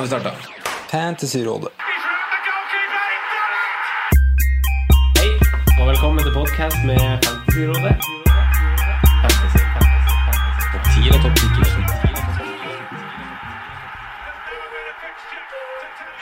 Nå har vi starta. Fantasyrådet. Hei, og velkommen til podkast med Fantasyrådet. Fantasy, fantasy, fantasy. Topp 10 eller topp 10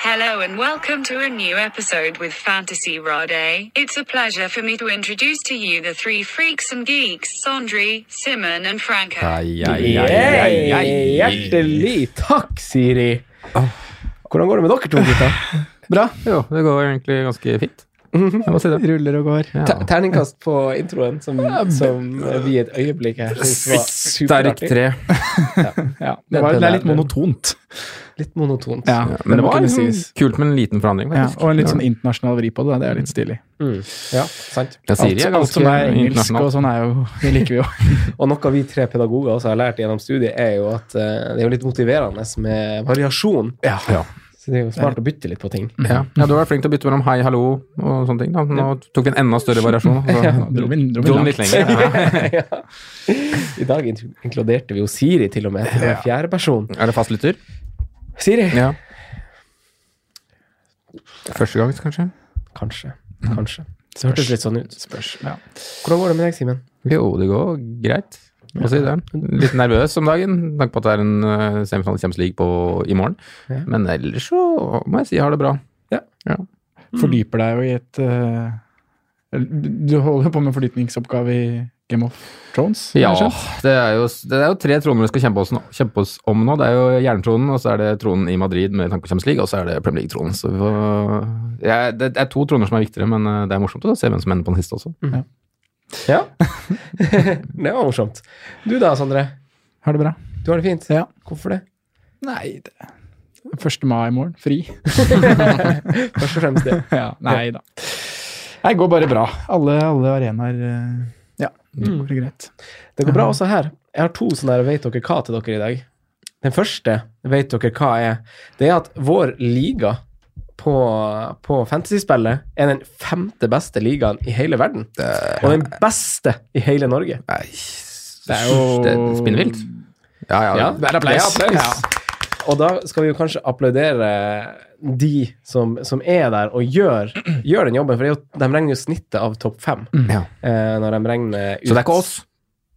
Hello and welcome to a new episode with Fantasy Rade. It's a pleasure for me to introduce to you the three freaks and geeks, Sondre, Simon and Franco. Ai, ai, ai, ai, ai. Hjertelig takk, Siri. Hvordan går det med dere to, gutta? Bra. Jo, det går egentlig ganske fint. Jeg må si det. Ruller og går. Ja. Te- Terningkast på introen, som, som vi et øyeblikk her Sterk tre. Ja, det, var, det er litt monotont. Litt monotont. Ja, Men det må var liksom sies. kult med en liten forandring, Ja, og en litt sånn internasjonal vri på det. Det er litt stilig. Mm. ja sant. Ja, Alt, alt som er engelsk og sånn er jo Det liker vi jo. Og noe vi tre pedagoger også har lært gjennom studiet, er jo at eh, det er jo litt motiverende med variasjon. Ja, Ja. Så det er jo smart å bytte litt på ting. Ja. ja, du har vært flink til å bytte mellom hei, hallo og sånne ting. Da. Nå tok vi en enda større variasjon. Så Dro vi, dro vi litt lenger. Ja. ja. I dag inkluderte vi jo Siri til og med til ja. fjerde person. Er det fastlytter? Siri? Ja. Første gang, kanskje? Kanskje. Kanskje. Det hørtes litt sånn ut. Spørs. Ja. Hvordan går det med deg, Simen? Jo, det går greit. Må si det. Litt nervøs om dagen, med tanke på at det er en uh, semifinale i Champions League på, i morgen. Ja. Men ellers så må jeg si jeg har det bra. Fordyper deg jo i et uh, Du holder på med fordypningsoppgave i Game of Thrones? Ja, det er jo, det er jo tre troner vi skal kjempe oss, kjempe oss om nå. Det er jo jerntronen, og så er det tronen i Madrid med tanke på Champions League, og så er det Premier League-tronen. Ja, det er to troner som er viktigere, men eh, det er morsomt å se hvem som ender på den siste også. Ja. det var morsomt. Du da, Sondre? Har det bra? Du har det fint? Ja. Hvorfor det? Nei, det 1. mai i morgen. Fri. Først og fremst det. ja, nei da. Det går bare bra. Alle, alle arenaer eh, Ja, det går greit. Det går bra også her. Jeg har to sånne her vet dere hva til dere i dag. Den første vet dere hva er. Det er at vår liga på, på fantasyspillet er den femte beste ligaen i hele verden. Og den beste i hele Norge. Nei, Det er jo det er spinnvilt. Ja, ja. Ja, Det er applaus. det er applaus. Ja. Og da skal vi jo kanskje applaudere de som, som er der og gjør, gjør den jobben, for det er jo, de regner jo snittet av topp fem Ja. eh, når de regner ut. Så det er ikke oss.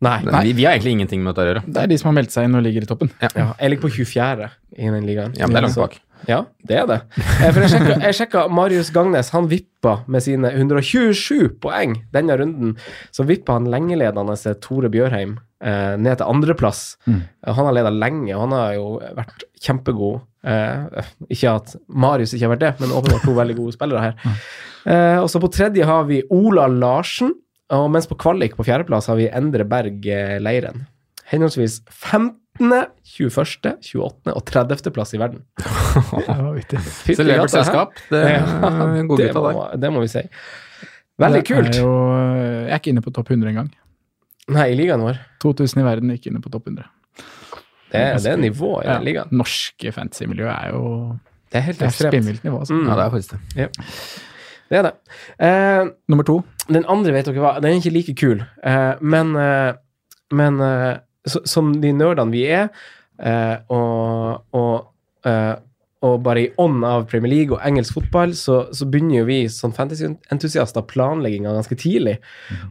Nei. Vi, vi har egentlig ingenting med dette å gjøre. Det er de som har meldt seg inn og ligger i toppen. Ja, jeg ligger på 24. i den ligaen. Ja, men det er langt Så- bak. Ja, det er det. Eh, For jeg sjekka, jeg sjekka Marius Gangnes. Han vippa med sine 127 poeng denne runden. Så vippa han lengeledende Tore Bjørheim eh, ned til andreplass. Mm. Eh, Han har leda lenge, og han har jo vært kjempegod. Eh, ikke at Marius ikke har vært det, men åpenbart to veldig gode spillere her. Eh, og så på tredje har vi Ola Larsen. Og mens på kvalik på fjerdeplass har vi Endre Berg Leiren. Henholdsvis 15., 21., 28. og 30. plass i verden. Det var vittig. Celebert selskap. Det er en god det, må, det må vi si. Veldig kult. Er jo, jeg er ikke inne på topp 100 engang. Nei, i ligaen vår. 2000 i verden, ikke inne på topp 100. Det er, det er nivået i Ja, ligaen. Norske fantasy-miljø er jo Det er helt er ekstremt. spinnvilt nivå. Altså. Mm. Ja, det er faktisk det. Det er det. Eh, Nummer to. den andre, vet dere hva, den er ikke like kul, eh, men, eh, men eh, så, som de nerdene vi er, eh, og, og, eh, og bare i ånd av Premier League og engelsk fotball, så, så begynner jo vi som fantasy-entusiaster planlegginga ganske tidlig.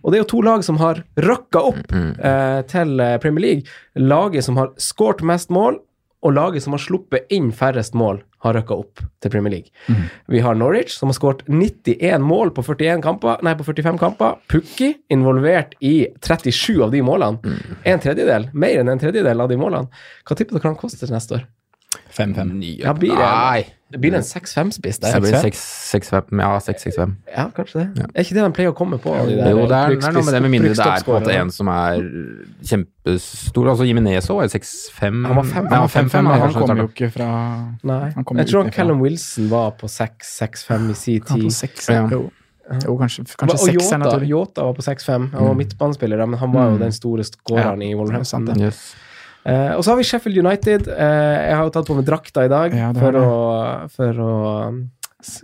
Og det er jo to lag som har røkka opp eh, til eh, Premier League. Laget som har skåret mest mål, og laget som har sluppet inn færrest mål, har røkka opp til Premier League. Mm. Vi har Norwich, som har skåret 91 mål på, 41 kamper, nei, på 45 kamper. Pukki involvert i 37 av de målene. Mm. En tredjedel, mer enn en tredjedel av de målene. Hva tipper dere han koster neste år? 5-5. Ja, blir det, Nei. det blir en 6-5-spiss Det blir 6-6-5. Ja, 6-6-5. Ja, kanskje det. Er ikke det de pleier å komme på? de der Jo, det er, det er noe med det, med mindre det er på en måte en som er kjempestor. Altså Jimenez var er 6-5. Han var fem- Ja, Han, 5-5. han, kom kommer jo ikke fra Nei. Han kom Jeg tror. Callum Wilson var på 6-6-5 i sin Han tid. seks, Ja. jo. jo, kanskje, Og kanskje seks Jota Yota. Yota var på 6-5. Han var midtbanespiller, men han var jo den store skåreren i Wolverhampton. sant. Yes. Eh, og så har vi Sheffield United. Uh, jeg har jo tatt på meg drakta i dag Ja, for, å, for å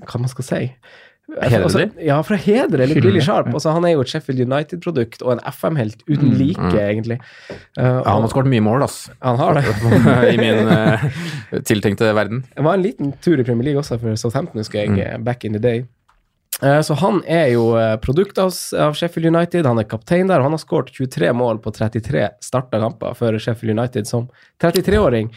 Hva man skal si? Hedre Altså. Ja, for å hedre eller Billy Sharp. Også, Altså, han er jo et Sheffield United-produkt og en FM-helt uten Mm, like, mm. egentlig. Uh, Ja, han har skåret mye mål, ass. han har det. I min tiltenkte verden. Det var en liten tur i Premier League også for Southampton, husker jeg, Mm. back in the day. Eh, Så han er jo produktet produkt av, Sheffield United. Han er kaptein der, og han har skåret 23 mål på 33 starta kamper for Sheffield United som 33-åring.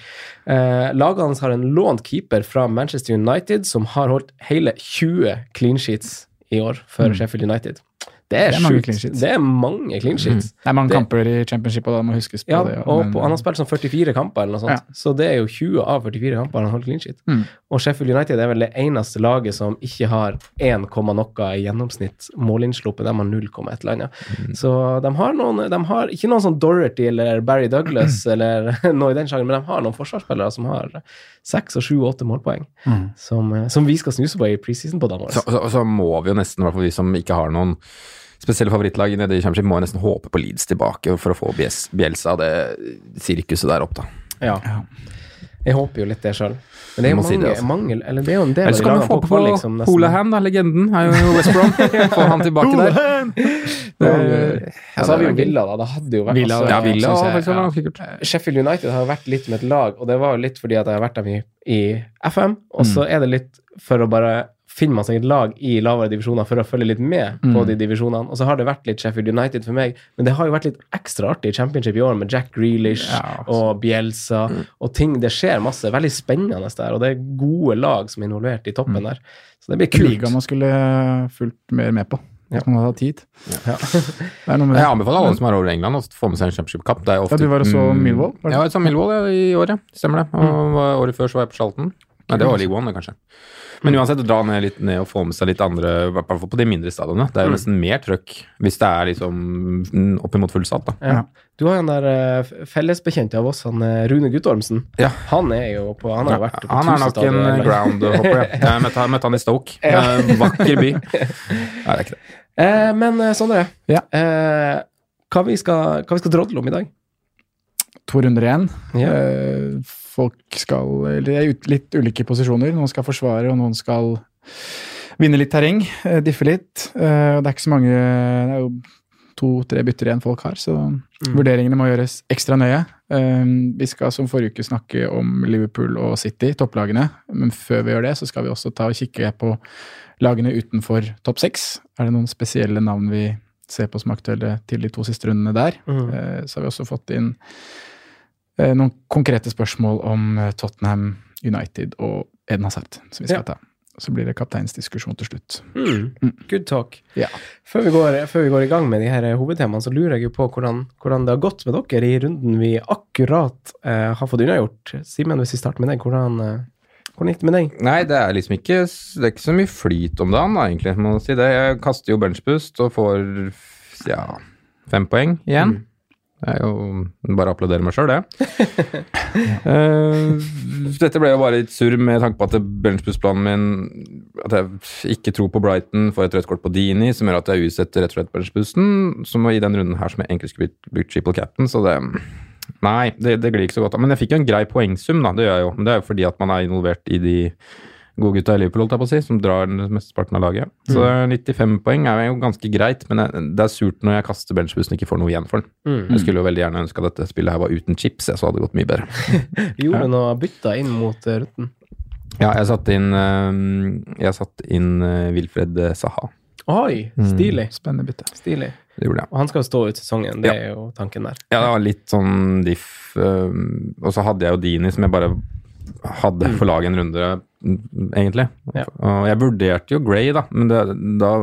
Eh, Laget hans har en lånt keeper fra Manchester United som har holdt hele 20 clean sheets i år for Sheffield United. Det er, Det er mange clean sheets. Det er mange clean sheets. Det er mange Det- kamper i championship, og det må huskes på Ja, det. og men- på, han har spilt sånn 44 kamper eller noe sånt. Ja. Så det er jo 20 av 44 kamper han har holdt clean sheet. Mm. Og Sheffield United er vel det eneste laget som ikke har 1, noe i gjennomsnitt målinnsluppet. De har 0, et eller annet. Mm. Så de har noen De har ikke noen sånn Dorothy eller Barry Douglas eller noe i den sjangeren, men de har noen forsvarsspillere som har seks og sju og åtte målpoeng, Mm. som, eh, som vi skal snuse på i preseason på våre. Så, så, så må vi jo nesten, i hvert fall vi som ikke har noen spesielle favorittlag nede i Championship, må jeg nesten håpe på Leeds tilbake for å få Bjelsa av det sirkuset der opp, da. Ja. Jeg håper jo litt det sjøl. Men det er jo må si mange, det, altså. mangel, Eller det er jo en del Ellers kan vi få på kvalik som Holahan, da, legenden. Er jo West Brom. Få han tilbake der. Og Ja, så har vi jo. Villa, da. Det hadde jo vært Villa, altså, Ja, Villa jeg, jeg, ja. Sheffield United har jo vært litt med et lag, og det var jo litt fordi at jeg har vært dem i, i FM, og så er det litt for å bare finne man seg et lag i lavere divisjoner for å følge litt med på de divisjonene. Og så har det vært litt Sheffield United for meg, men det har jo vært litt ekstra artig i Championship i år med Jack Grealish Ja, altså. og Bielsa og ting. Det skjer masse. Veldig spennende der, og det er gode lag som er involvert i toppen der. Så det blir kult. liga man skulle fulgt mer med på. Ja. Man hadde tid. Ja. Det er noe med Jeg anbefaler alle som er over i England å få med seg en Championship-kapp. Det er ofte Ja, du var og så mm, Millwall, var det? Ja, jeg så Millwall ja, i år, ja. Stemmer det. Og året før så var jeg på Charlton. Nei, det var League One, kanskje. Men uansett, å dra ned litt ned og få med seg litt andre, i hvert fall på de mindre stadionene. Det er jo nesten mer trøkk hvis det er liksom mm, oppimot fullsatt, da. Ja. Du har jo den der eh, fellesbekjente av oss, han eh, Rune Guttormsen. Ja. Han er jo på Han har vært på Han er nok en groundhopper, ja. Jeg møtte, møtte han i Stoke. Ja. Eh, Vakker by. Nei, det er ikke det. Eh, men Sondre, Ja. eh, hva, vi skal, hva vi skal drodle om i dag? To runder igjen. Ja. Eh, folk skal eller de er i litt ulike posisjoner. Noen skal forsvare, og noen skal vinne litt terreng. eh, diffe litt. Eh, det er ikke så mange Det er jo to-tre bytter igjen folk har, så vurderingene må gjøres ekstra nøye. Vi skal som forrige uke snakke om Liverpool og City, topplagene. Men før vi gjør det, så skal vi også ta og kikke på lagene utenfor topp seks. Er det noen spesielle navn vi ser på som aktuelle til de to siste rundene der? Mm. Så har vi også fått inn noen konkrete spørsmål om eh, Tottenham, United og Eden Hazard, som vi skal Ja. ta. Så blir det kapteinsdiskusjon til slutt. Mm. Good talk. Ja. Før, vi går, før vi går i gang med de her eh, hovedtemaene, så lurer jeg jo på hvordan, hvordan det har gått med dere i runden vi akkurat eh, har fått unnagjort. Simen, hvis vi starter med deg, hvordan, eh, hvordan gikk det med deg? Nei, det er liksom ikke Det er ikke så mye flyt om dagen, da, egentlig, må man si det. Jeg kaster jo benchboost og får ja, fem poeng igjen. Det er jo bare å applaudere meg sjøl, det. uh, dette ble jo bare litt surr med tanke på at benchboost-planen min At jeg ikke tror på Brighton, får et rødt kort på Dini, som gjør at jeg utsetter rett og slett benchbussen. Som i den runden her som jeg egentlig skulle blitt- triple captain, så det Nei, det, det glir ikke så godt. Men jeg fikk jo en grei poengsum, da. Det gjør jeg jo. Men det er jo fordi at man er involvert i de gode gutta i Liverpool, holdt jeg på å si, som drar den mesteparten av laget. Så 95 poeng er jo ganske greit, men det er surt når jeg kaster benchbussen og ikke får noe igjen for den. Jeg skulle jo veldig gjerne ønske at dette spillet her var uten chips, jeg, så hadde det gått mye bedre. Gjorde du noe bytta inn mot Rutten? Ja, jeg satte inn, eh, jeg satt inn eh, Wilfred Saha. Oi, stilig. Spennende bytte. Stilig. Det gjorde jeg. Og han skal jo stå ut sesongen, det er jo tanken der. Ja, det var litt sånn diff og så hadde jeg jo Dini, som jeg bare hadde for laget en runde, mm, egentlig. Ja. Og jeg vurderte jo Gray, da, men det, da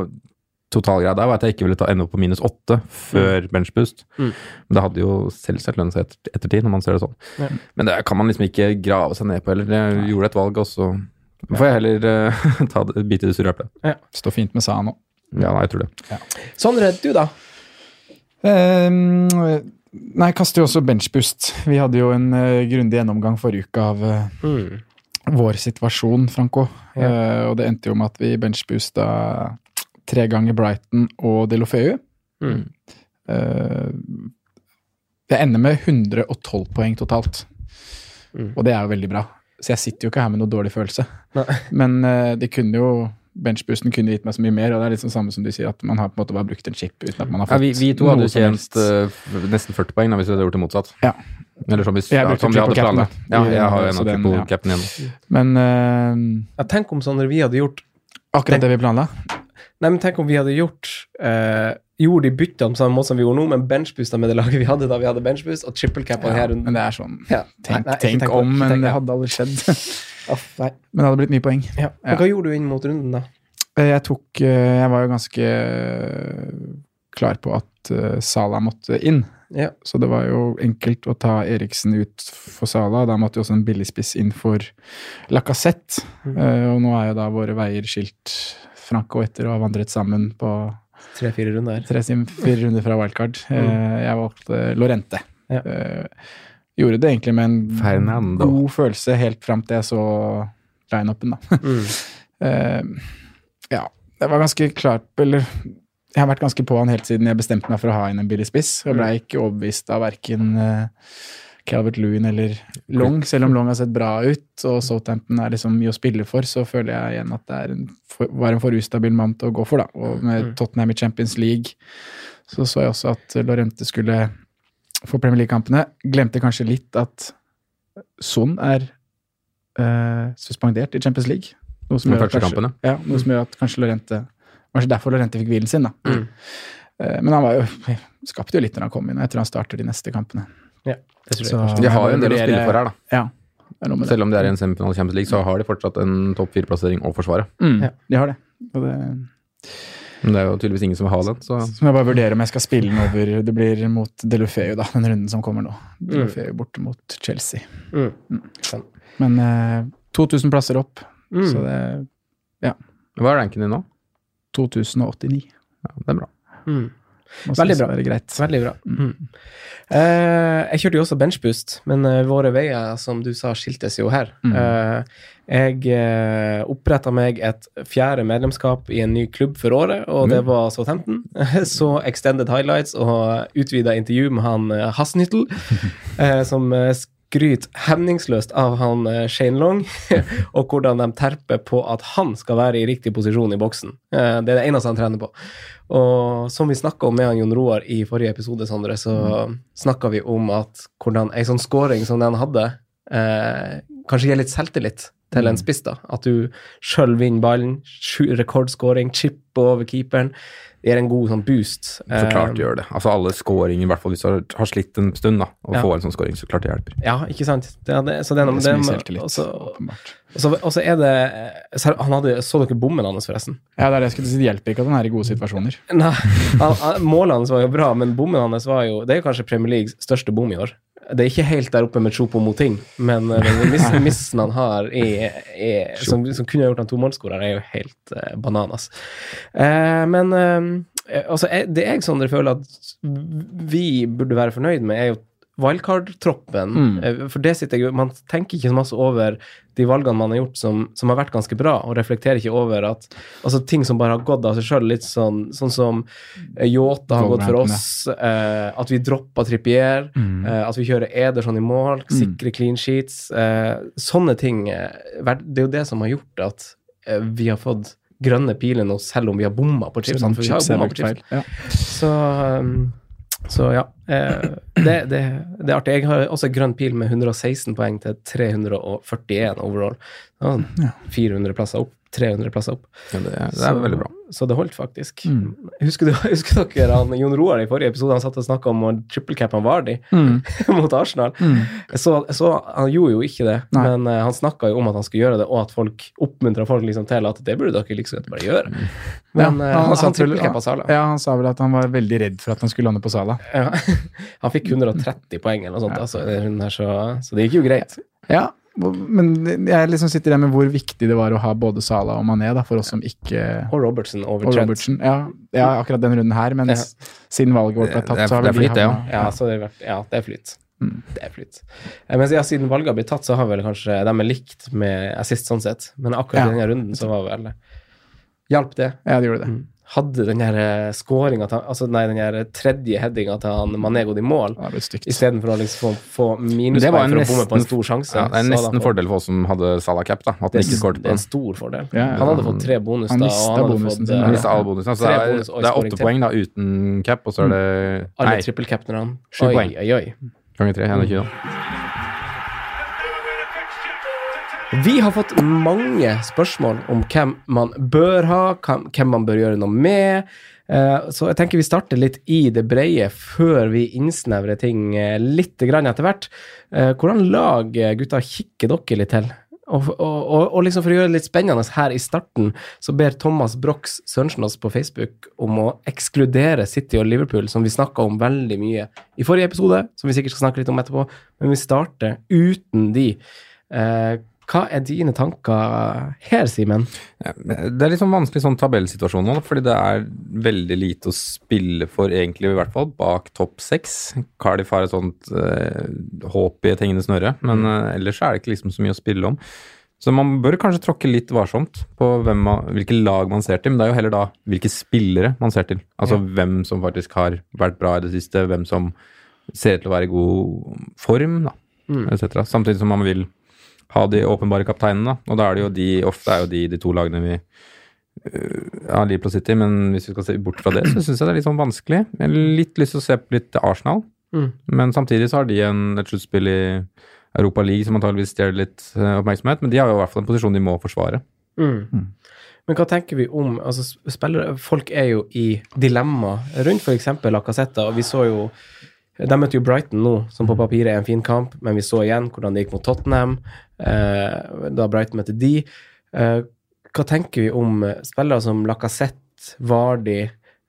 totalgreia der var at jeg ikke ville ta ende opp på minus åtte før benchboost. Mm. Men det hadde jo selvsagt lønnet seg etter, ettertid, når man ser det sånn. Ja. Men det kan man liksom ikke grave seg ned på heller. Jeg gjorde et valg, og så får jeg heller uh, ta det, bite i det sure eplet. Står fint med seg nå. Ja, jeg tror det. Sondre, du da? Um, nei, jeg kaster jo også benchboost. Vi hadde jo en uh, grundig gjennomgang forrige uke av uh, Mm. Vår situasjon, Franco. Ja. Eh, og det endte jo med at vi benchboosta tre ganger Brighton og Delofeu. Mm. Eh, jeg ender med 112 poeng totalt, Mm. og det er jo veldig bra. Så jeg sitter jo ikke her med noe dårlig følelse. Nei. Men eh, det kunne jo benchboosten kunne gitt meg så mye mer, og det er litt sånn samme som du sier, at man har på en måte bare brukt en chip uten at man har Ja, vi, vi to hadde tjent eh, nesten 40 poeng da, hvis vi hadde gjort det motsatt. Ja. Eller som, hvis, Jeg ja, brukte som vi hadde triple cap'n, planlagt. Ja, jeg har en av triple ja. cap'n igjen. Men uh, Ja, tenk om Sondre, vi hadde gjort akkurat det vi planla. Nei, men tenk om vi hadde gjort uh, Gjorde de byttene på samme måte som vi gjorde nå, men benchboosta med det laget vi hadde da vi hadde benchboost, og triple cap på Ja, her runden. men det er sånn Ja. Tenk, Nei, nei, tenk tenk om, men det hadde aldri skjedd. Aff, nei. Men det hadde blitt mye poeng. Ja. Men hva gjorde du inn mot runden, da? Eh, Jeg tok eh, Jeg var jo ganske eh, klar på at Sala måtte inn. Ja. Så det var jo enkelt å ta Eriksen ut for Sala. Da måtte jo også en billigspiss inn for Lacassette. Mm. Og nå er jo da våre veier skilt Franco etter å ha vandret sammen på Tre-fire runder. tre-fire runder fra wildcard. Mm. Jeg valgte Lorente. Ja. Eh, Gjorde det egentlig med en Fernando. god følelse helt fram til jeg så line-upen, da. Mm. Eh, ja, det var ganske klart Eller jeg har vært ganske på han helt siden jeg bestemte meg for å ha inn en billig spiss. Og ble ikke overbevist av verken uh, Calvert Lewin eller Long, selv om Long har sett bra ut. Og Southampton er liksom mye å spille for, så føler jeg igjen at det er en for, var en for ustabil mann til å gå for. da. Og med Tottenham i Champions League så så jeg også at Lorente skulle få Premier League-kampene. Glemte kanskje litt at Son er eh, suspendert i Champions League. Noe som, gjør at kanskje, ja, noe som gjør at kanskje Lorente Kanskje derfor Lorente fikk hvilen sin, da. Mm. Eh, men han var jo skapte jo litt når han kom inn, og jeg tror han starter de neste kampene. Ja, det tror jeg Så- De har jo en del å spille for her, da. Ja. Selv om de er i en semifinale i Champions League, så har de fortsatt en topp fire-plassering å forsvare. Mm, Ja. De har det. Og det Men det er jo tydeligvis ingen som vil ha den, så Så må jeg bare vurdere om jeg skal spille den over Det blir mot Delufeu, da, den runden som kommer nå. Delufeu borte mot Chelsea. Mm. Mm. Men eh, 2000 plasser opp, Mm. så det Ja. Hva er ranken din nå? 2089. Ja, det er bra. Mm. Veldig bra. Veldig bra. Mm. Uh, jeg kjørte jo også benchboost, men uh, våre veier, som du sa, skiltes jo her. Mm. Uh, jeg uh, oppretta meg et fjerde medlemskap i en ny klubb for året, og det var Southampton. Så Extended Highlights og utvida intervju med han Hassenhyttel, eh, som skryter hemningsløst av han eh, Shane Long, og hvordan de terper på at han skal være i riktig posisjon i boksen. Eh, det er det eneste han trener på. Og som vi snakka om med han Jon Roar i forrige episode, Sondre, så mm. snakka vi om at hvordan ei sånn scoring som den hadde, eh, kanskje gir litt selvtillit til en spiss. da. At du sjøl vinner ballen, rekordscoring, chipper over keeperen. Gir en god sånn boost. Så klart Eh, gjør det. Altså alle scoringer, i hvert fall hvis du har, har slitt en stund, da, og Ja. får en sånn scoring, så klart det hjelper. Ja, ikke sant. Det, det, så det, er noe- Det er det- selvtillit, og så- er det eh, så Han hadde Så dere bommen hans, forresten? Ja, det er det jeg skulle si. Det hjelper ikke at han er i gode situasjoner. Nei, han, han, målet hans var jo bra, men bommen hans var jo Det er jo kanskje Premier Leagues største bom i år. Det er ikke helt der oppe med Chopo Moting, men eh, den miss, missen han har i, i, som, som kunne gjort han tomålsskårer, er jo helt uh, bananas. Uh, men uh, altså, det jeg Sondre, føler at vi burde være fornøyd med, er jo wildcard-troppen. Mm. Eh, For det sitter jeg Man tenker ikke så masse over de valgene man har gjort som, som har vært ganske bra, og reflekterer ikke over at altså ting som bare har gått av seg sjøl, litt sånn, sånn som eh, Yota har gått for oss, eh, at vi dropper Trippier, Mm. eh, at vi kjører Ederson i mål, sikre clean sheets. Eh, sånne ting. eh, det er jo det som har gjort at vi har fått grønne piler nå, selv om vi har bomma på chipsene. For vi har bomma på chips. Ja. Så, um, så ja. Eh, det, det, det er artig. Jeg har også grønn pil med 116 poeng til 341 overall. Ja, Ja. 400 plasser opp 300 plasser opp. Ja, det, det er veldig bra. Så det holdt faktisk. Mm. Husker, du, husker dere han, Jon Roar i forrige episode han satt og snakka om å trippelcappe Vardi Mm. mot Arsenal? Mm. Så, så han gjorde jo ikke det, Nei. men uh, han snakka jo om at han skulle gjøre det, og at folk oppmuntra folk liksom til at det burde dere liksom bare gjøre. Men Ja, eh, han, han vel- Ja, han sa vel at han var veldig redd for at han skulle lande på Sala. Ja. Han fikk 130 poeng eller noe sånt, altså, den runden her, så, så det gikk jo greit. Ja, men jeg liksom sitter der med hvor viktig det var å ha både Sala og Mané, da, for oss som ikke Og Robertsen over Og Trent. Ja, ja, akkurat den runden her, men Ja. siden valget vårt ble tatt, så har vel de ja. Ja, det, vært- ja, det er flyt. Mm. Det er flyt. Eh, Men ja, siden valget har blitt tatt, så har vel kanskje de er likt med assist sånn sett. Men akkurat Ja. i denne runden så var vel Hjalp det? Ja, det gjorde det. Hadde den her skåringa Altså, nei, den her tredje headinga til han Manego i mål, stygt. istedenfor å liksom få, få minuspoeng en for å bomme på en stor sjanse. Ja, det er nesten fordel for oss som hadde Salah cap, da. At Det han ikke skåret det er en stor fordel. Ja, ja. Han hadde fått tre bonus Han da, og han hadde bonusen fått sin. eh, Han alle bonusene. Så det er, bonus det er åtte poeng da, uten cap, og så er det alle Nei, trippelcapnerne. Sju Oi, poeng. oi, oi. ganger tre. 21, da. Vi har fått mange spørsmål om hvem man bør ha, hvem man bør gjøre noe med. Eh, Så jeg tenker vi starter litt i det breie før vi innsnevrer ting eh, litt etter hvert. Eh, Hvordan lag, gutter, kikker dere litt til? Og, og, og liksom for å gjøre det litt spennende her i starten, så ber Thomas Brox Sørensen oss på Facebook om å ekskludere City og Liverpool, som vi snakka om veldig mye i forrige episode, som vi sikkert skal snakke litt om etterpå, men vi starter uten de. Eh, hva er dine tanker her, Simen? Det er litt sånn vanskelig sånn tabellsituasjon nå, fordi det er veldig lite å spille for, egentlig, i hvert fall, bak topp seks. Cardiff har et sånt eh, håp i et hengende snøre, men eh, ellers er det ikke liksom så mye å spille om. Så man bør kanskje tråkke litt varsomt på man, hvilke lag man ser til, men det er jo heller da hvilke spillere man ser til. Altså hvem som faktisk har vært bra i det siste, hvem som ser ut til å være i god form, da, etc. Samtidig som man vil ha de åpenbare kapteinene. Og da er det jo de, ofte er jo de de to lagene vi har ja, Liverpool City, men hvis vi skal se bort fra det, så syns jeg det er litt sånn vanskelig. Jeg har litt lyst til å se på litt Arsenal, Mm. men samtidig så har de en, et sluttspill i Europa League som antageligvis stjeler litt øh, oppmerksomhet, men de har jo i hvert fall en posisjon de må forsvare. Mm. Men hva tenker vi om altså spillere, Folk er jo i dilemma rundt f.eks. Lacassetta, og vi så jo De møtte jo Brighton nå, som på papiret er en fin kamp, men vi så igjen hvordan det gikk mot Tottenham eh, da Brighton møtte de. Eh, hva tenker vi om eh, spillere som Lacassette, Vardi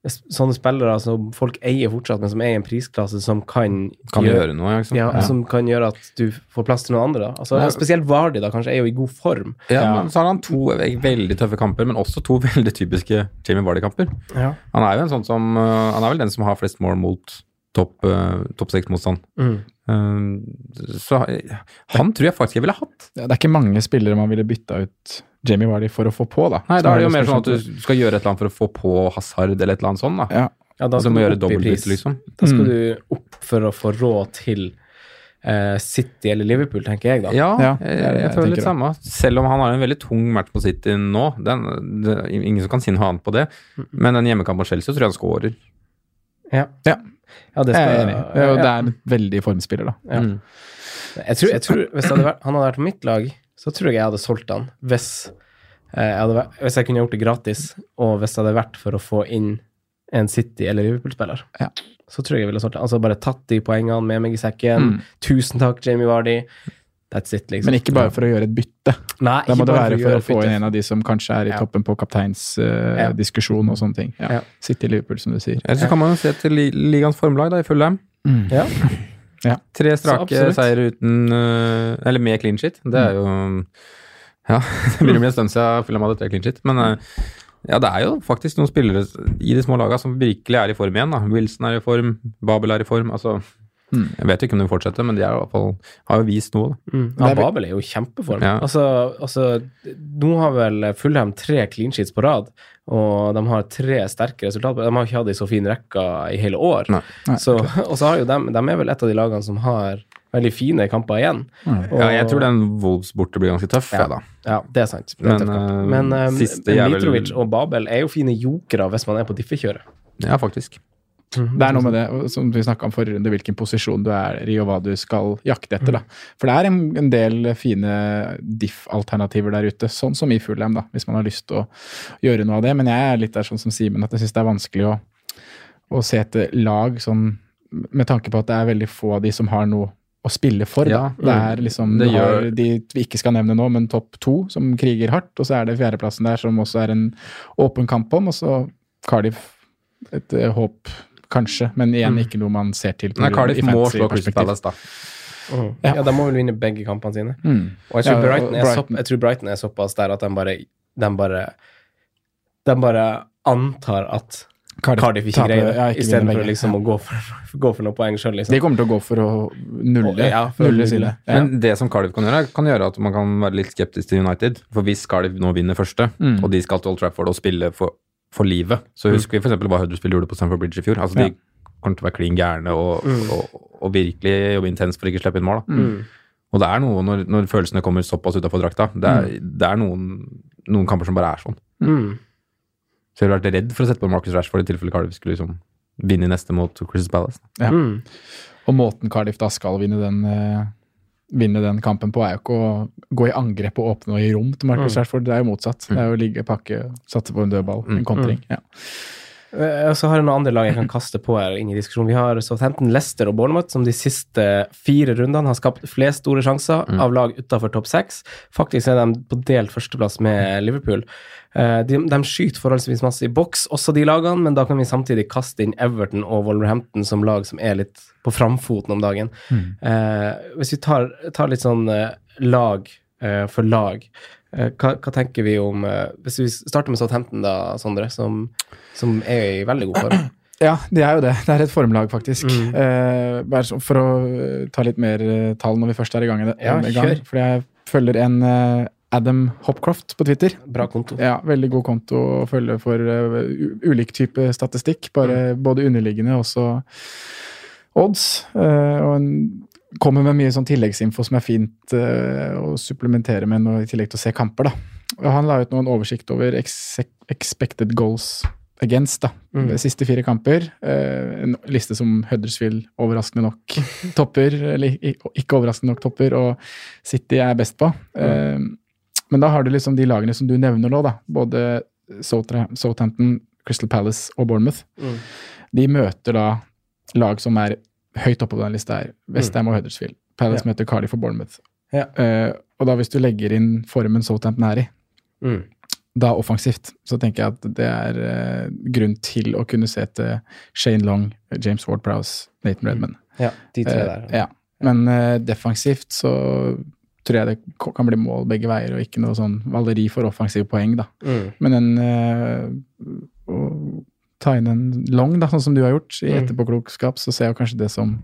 Sånne spillere som folk eier fortsatt, men som er i en prisklasse som kan, Kan gjøre noe, liksom. ja, ja, Som kan gjøre at du får plass til noen andre. Da. Altså, Spesielt Vardi da, kanskje er jo i god form. Ja, men så har han to veldig tøffe kamper, men også to veldig typiske Jamie Vardi-kamper. Ja. Han er jo en sånn som øh, Han er vel den som har flest mål mot topp uh, top seks-motstand. Mm. Uh, så øh, han tror jeg faktisk jeg ville hatt. Ja, det er ikke mange spillere man ville bytta ut Jamie Vardy for å få på, da. Nei, da er det jo mer sånn at du skal gjøre et eller annet for å få på Hazard eller et eller annet sånt. da. Ja. Ja, da Altså, skal du du gjøre opp i pris. dobbeltbytte, liksom. Da skal Mm. du opp for å få råd til uh, City eller Liverpool, tenker jeg da. Ja, Ja, jeg, det det jeg, jeg føler litt samme. Selv om han har en veldig tung match på City nå. Den, det, ingen som kan si noe annet på det. Men den hjemmekampen på Chelsea tror jeg han scorer. Ja. Ja. Ja, det Jeg skal, er enig. Det er jo- det er en veldig formspiller, da. Ja. Mm. Jeg tror, jeg tror Hvis hadde vært, han hadde vært på mitt lag, så tror jeg jeg hadde solgt han. Hvis, eh, jeg, hadde, hvis jeg kunne gjort det gratis, og hvis det hadde vært for å få inn en City- eller Liverpool-spiller, Ja. så tror jeg jeg ville solgt han. Altså bare tatt de poengene med meg i sekken. Mm. Tusen takk, Jamie Vardy. That's it, liksom. Men ikke bare for å gjøre et bytte. Nei, Da må det være for gjøre å få inn en av de som kanskje er i Ja. toppen på Ja. kapteinsdiskusjon og sånne ting. Ja. Ja. i Liverpool, som du sier. Eller så kan man jo se til li ligaens formlag da, i Fulham. Mm. Ja. Tre strake seier seire uten uh, Eller med clean shit. Det er jo Ja, det begynner å bli en stund siden Fulham hadde tre clean shit. Men uh, ja, det er jo faktisk noen spillere i de små lagene som virkelig er i form igjen. da. Wilson er i form, Babel er i form. altså Mm. Jeg vet ikke om de fortsetter, men de er i hvert fall, har jo vist noe. da. Mm. Ja, Babel er jo i kjempeform. Ja. Altså, altså, nå har vel Fulham tre clean sheets på rad, og de har tre sterke resultater. De har ikke hatt ei så fin rekke i hele år. Nei. Nei, så, og så har jo dem, de er vel et av de lagene som har veldig fine kamper igjen. Og, Ja, jeg tror den Wolves borte blir ganske tøff, Ja. da. Ja, det er sant. Det er Men, eh, Men um, siste er vel- Mitrovic og Babel er jo fine jokere hvis man er på diffekjøret. Ja, faktisk. Det er noe med det, som vi snakka om forrige runde, hvilken posisjon du er i, og hva du skal jakte etter. da. For det er en, en del fine diff-alternativer der ute, sånn som i Fulham, da, hvis man har lyst til å gjøre noe av det. Men jeg er litt der sånn som Simen, at jeg syns det er vanskelig å, å se et lag sånn med tanke på at det er veldig få av de som har noe å spille for. Da. Ja, det er liksom det gjør- de vi ikke skal nevne nå, men topp to som kriger hardt, og så er det fjerdeplassen der som også er en åpen kamp om, og så Cardiff et eh, håp, kanskje, men igjen ikke noe man ser til. på Nei, Cardiff må slå Crystal. Palace, da. Mm. Ja. Ja. de må vel vinne begge kampene sine. Mm. Og jeg tror, Ja, og Brighton er Brighton- Så, jeg tror Brighton er såpass der at de bare De bare, de bare antar at Cardiff Cardiff ikke greier det, ja, istedenfor liksom å gå for, gå for noen poeng sjøl, liksom. De kommer til å gå for å nulle, Ja, for nulle nulle. Ja. Men det som Cardiff kan gjøre, kan gjøre at man kan være litt skeptisk til United. For hvis Cardiff nå vinner første, Mm. og de skal til Old Trafford og spille for, for livet, så husker vi f.eks. hva Huddersfield gjorde på Stamford Bridge i fjor. Altså, Ja. De kommer til å være klin gærne og, og, og virkelig jobbe intenst for ikke å slippe inn mål. Da. Mm. Og det er noe når, når følelsene kommer såpass utafor drakta. Det er, det er noen, noen kamper som bare er sånn. Mm. Så jeg ville vært redd for å sette på Marcus Rashford i tilfelle Cardiff skulle liksom vinne neste mot Chris Palace. Ja. Mm. Og måten Cardiff da skal vinne den, eh, vinne den kampen på, er jo ikke å gå i angrep og åpne og gi rom til Marcus Mm. Rashford. Det er jo motsatt. Det er jo å ligge, pakke, satse på en dødball, en kontring. Ja. Eh, Og så har jeg noen andre lag jeg kan kaste på her inn i diskusjonen. Vi har Southampton, Leicester og Bournemouth, som de siste fire rundene har skapt flest store sjanser av lag utafor topp seks. Faktisk er de på delt førsteplass med Liverpool. Eh, De, de skyter forholdsvis masse i boks, også de lagene, men da kan vi samtidig kaste inn Everton og Wolverhampton som lag som er litt på framfoten om dagen. Eh, hvis vi tar, tar litt sånn eh, lag eh, for lag, hva, hva tenker vi om eh, Hvis vi starter med Southampton, da, Sondre, som, som er i veldig god form. Ja, det er jo det. Det er et formlag, faktisk. Mm. Eh, bare for å eh, ta litt mer eh, tall når vi først er i gang. Ja, gang. Fordi jeg følger en eh, Adam Hopcroft på Twitter. Bra konto. Ja, Veldig god konto å følge for uh, ulik type statistikk. Bare, Mm. Både underliggende og også odds. Uh, og en kommer med mye sånn tilleggsinfo som er fint uh, å supplementere med noe, i tillegg til å se kamper. da. Og Han la ut noen oversikt over ex expected goals against da, Mm. de siste fire kamper. Uh, en liste som Huddersfield overraskende nok topper, eller ikke overraskende nok topper, og City er best på. Eh, men da har du liksom de lagene som du nevner nå, da. Både Southampton, Crystal Palace og Bournemouth. Mm. De møter da lag som er høyt oppe på den lista her. Westham og Huddersfield. Palace Ja. møter Cardiff og Bournemouth. Ja. Uh, og da hvis du legger inn formen Southampton er i, Mm. da offensivt, så tenker jeg at det er uh, grunn til å kunne se til Shane Long, James Ward-Prowse, Nathan Redman. Ja, de tre der. Uh, ja. Men eh, defensivt så tror jeg det kan bli mål begge veier, og ikke noe sånn valeri for offensive poeng, da. Mm. Men en eh, ta inn en long, da, sånn som du har gjort, i Mm. etterpåklokskap, så ser jeg kanskje det som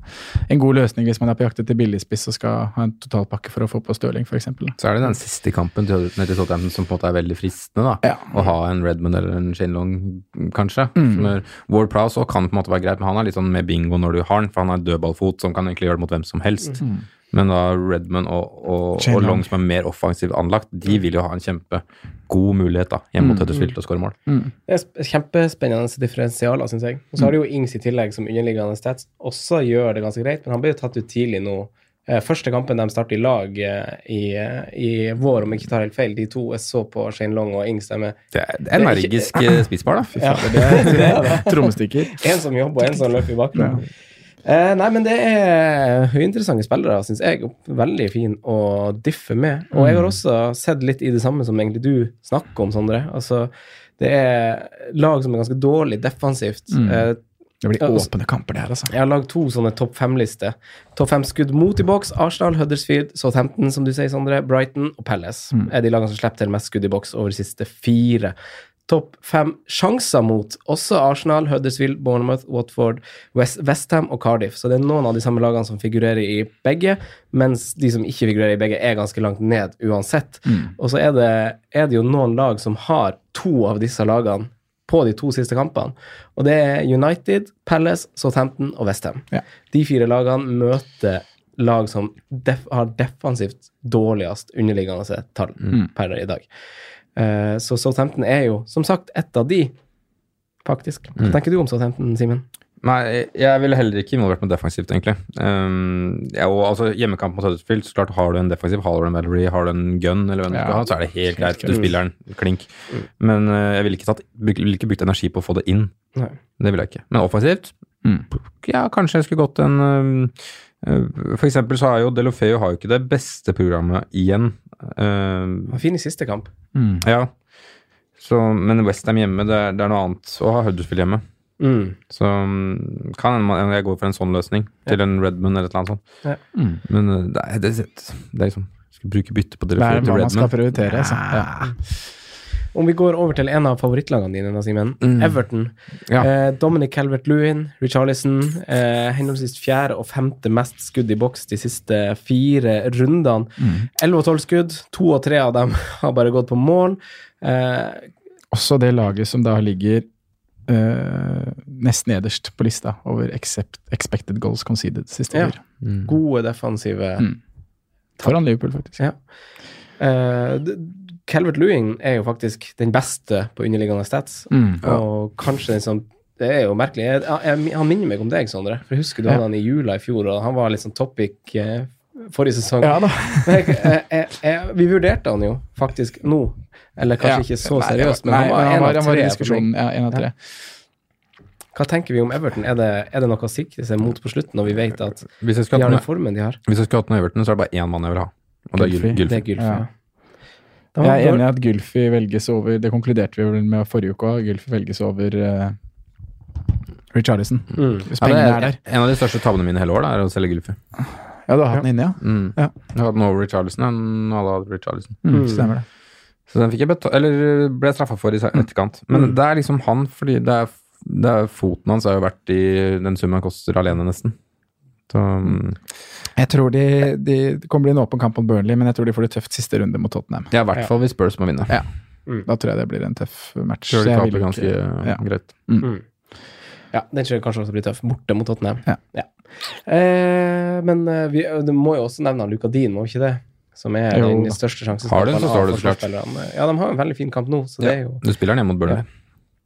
en god løsning hvis man er på jakt etter billigspiss og skal ha en totalpakke for å få på Stirling, f.eks. Så er det den siste kampen til Tottenham som på en måte er veldig fristende. da. Ja. Å ha en Redmond eller en Shane Long, kanskje. Mm. Ward Prowse kan på en måte være greit, men han er litt sånn med bingo når du har han, for han har dødballfot som kan egentlig gjøre det mot hvem som helst. Mm. Men da Redmond og, og, og Long som er mer offensivt anlagt, de vil jo ha en kjempegod mulighet da, hjemme mot Mm. Huddersfield til å skåre mål. Det er sp- kjempespennende differensialer, syns jeg. Og så har du jo Ings i tillegg som underliggende stats. Også gjør det ganske greit, men han ble jo tatt ut tidlig nå. Eh, Første kampen de starter i lag eh, i, eh, i vår, om jeg ikke tar helt feil, de to jeg så på Shane Long og Ings, de er Det er er energisk spisbar, da. Fy Ja, faen. det, det det. Trommestikker. En som jobber, og en som løper i bakgrunnen. Eh, nei, men det er høyinteressante spillere, syns jeg. Veldig fin å diffe med. Og jeg har også sett litt i det samme som egentlig du snakker om, Sondre. Altså, det er lag som er ganske dårlig defensivt. Mm. Eh, Det blir altså- åpne kamper, det her, altså. jeg har lagd to sånne topp fem-lister. Topp fem skudd mot i boks. Arsenal, Huddersfield, Southampton, som du sier, Sondre, Brighton og Palace Mm. er de lagene som slipper til mest skudd i boks over de siste fire. Topp fem sjanser mot også Arsenal, Huddersfield, Bournemouth, Watford, West, Westham og Cardiff. Så det er noen av de samme lagene som figurerer i begge, mens de som ikke figurerer i begge, er ganske langt ned uansett. Mm. Og så er det, er det jo noen lag som har to av disse lagene på de to siste kampene. Og det er United, Palace, Southampton og Westham. Ja. De fire lagene møter lag som def har defensivt dårligst underliggende tall per i dag. Eh, så Southampton er jo, som sagt, ett av de, faktisk. Hva tenker du om Southampton, Simen? Nei, jeg ville heller ikke involvert meg defensivt, egentlig. Um, ja, og altså, Hjemmekamp mot Huddersfield, så klart har du en defensiv, har du en Mallory, har du en gun, eller hvem du skal ha, så er det helt greit. Du Mm. spiller den klink. Men uh, jeg ville ikke, ville ikke brukt energi på å få det inn. Nei. Det ville jeg ikke. Men offensivt, Mm. ja, kanskje jeg skulle gått en uh, uh, For eksempel så er jo Delofeo har jo ikke det beste programmet igjen. Um, Han var fin i siste kamp. Mm. ja. Så, men Westham hjemme, det er, det er noe annet. å ha Huddersfield hjemme. Mm. Så um, kan jeg går for en sånn løsning, til en Redmond eller et eller annet sånt. Ja. Mm. Men uh, det, er, det, det er liksom Skal bruke bytte på Det dere er til hva man skal prioritere. Altså. Ja. Om vi går over til en av favorittlagene dine, Simen. Mm. Everton. Ja. Eh, Dominic Calvert-Lewin, Richarlison. Eh, henholdsvis fjerde og femte mest skudd i boks de siste fire rundene. Mm. Elleve og tolv skudd. To og tre av dem har bare gått på mål. Eh, Også det laget som da ligger eh, nest nederst på lista over accept, expected goals conceded siste Ja. år. Mm. gode defensive Mm. Foran Liverpool, faktisk. Ja. Eh, d- Calvert-Lewin er jo faktisk den beste på underliggende stats, Mm. og kanskje den som Det er jo merkelig. Jeg, jeg, han minner meg om deg, Sondre. For jeg husker du Ja. hadde han i jula i fjor, og han var litt sånn topic eh, forrige sesong. Ja da. Jeg, jeg, jeg, jeg, vi vurderte han jo faktisk nå, eller kanskje Ja. ikke så seriøst, men nei, han var en han av var, han var diskusjonen. Ja, en av tre. Hva tenker vi om Everton? Er det, er det noe å sikre seg mot på slutten, når vi vet at de har den formen de har? hvis jeg skulle hatt noe Everton, så er det bare én mann jeg vil ha. Og det er Gylfi. Jeg er enig i at Gylfi velges over Det konkluderte vi vel med forrige uke òg. Gylfi velges over uh, Richarlison. Mm. Hvis Ja, det pengene er, er der. en av de største tabbene mine hele år da, er å selge Gylfi. Ja, du har hatt den inne, ja? Mm. Ja. Jeg har hatt den over Richarlison enn alle hadde Richarlison. Mm, Stemmer det. Så den fikk jeg betalt, eller ble straffa for i se- etterkant. Men Mm. det er liksom han, fordi det er, det er foten hans har jo vært i den summen han koster alene, nesten. Så mm, Jeg tror de, de Det kommer bli en åpen kamp mot Burnley, men jeg tror de får det tøft siste runde mot Tottenham. ja, i hvert fall hvis Spurs må vinne. Ja. Da tror jeg det blir en tøff match. Tror de taper ganske ja. greit. Mm. Ja, den tror jeg kanskje også blir tøff. Borte mot Tottenham. Ja. Eh, men eh, vi det må jo også nevne Luka Dean, må vi ikke det? Som er Jo. den største sjansen. Har du den, så står du klart. Ja, de har en veldig fin kamp nå, så det er jo Du spiller den hjemme mot Burnley.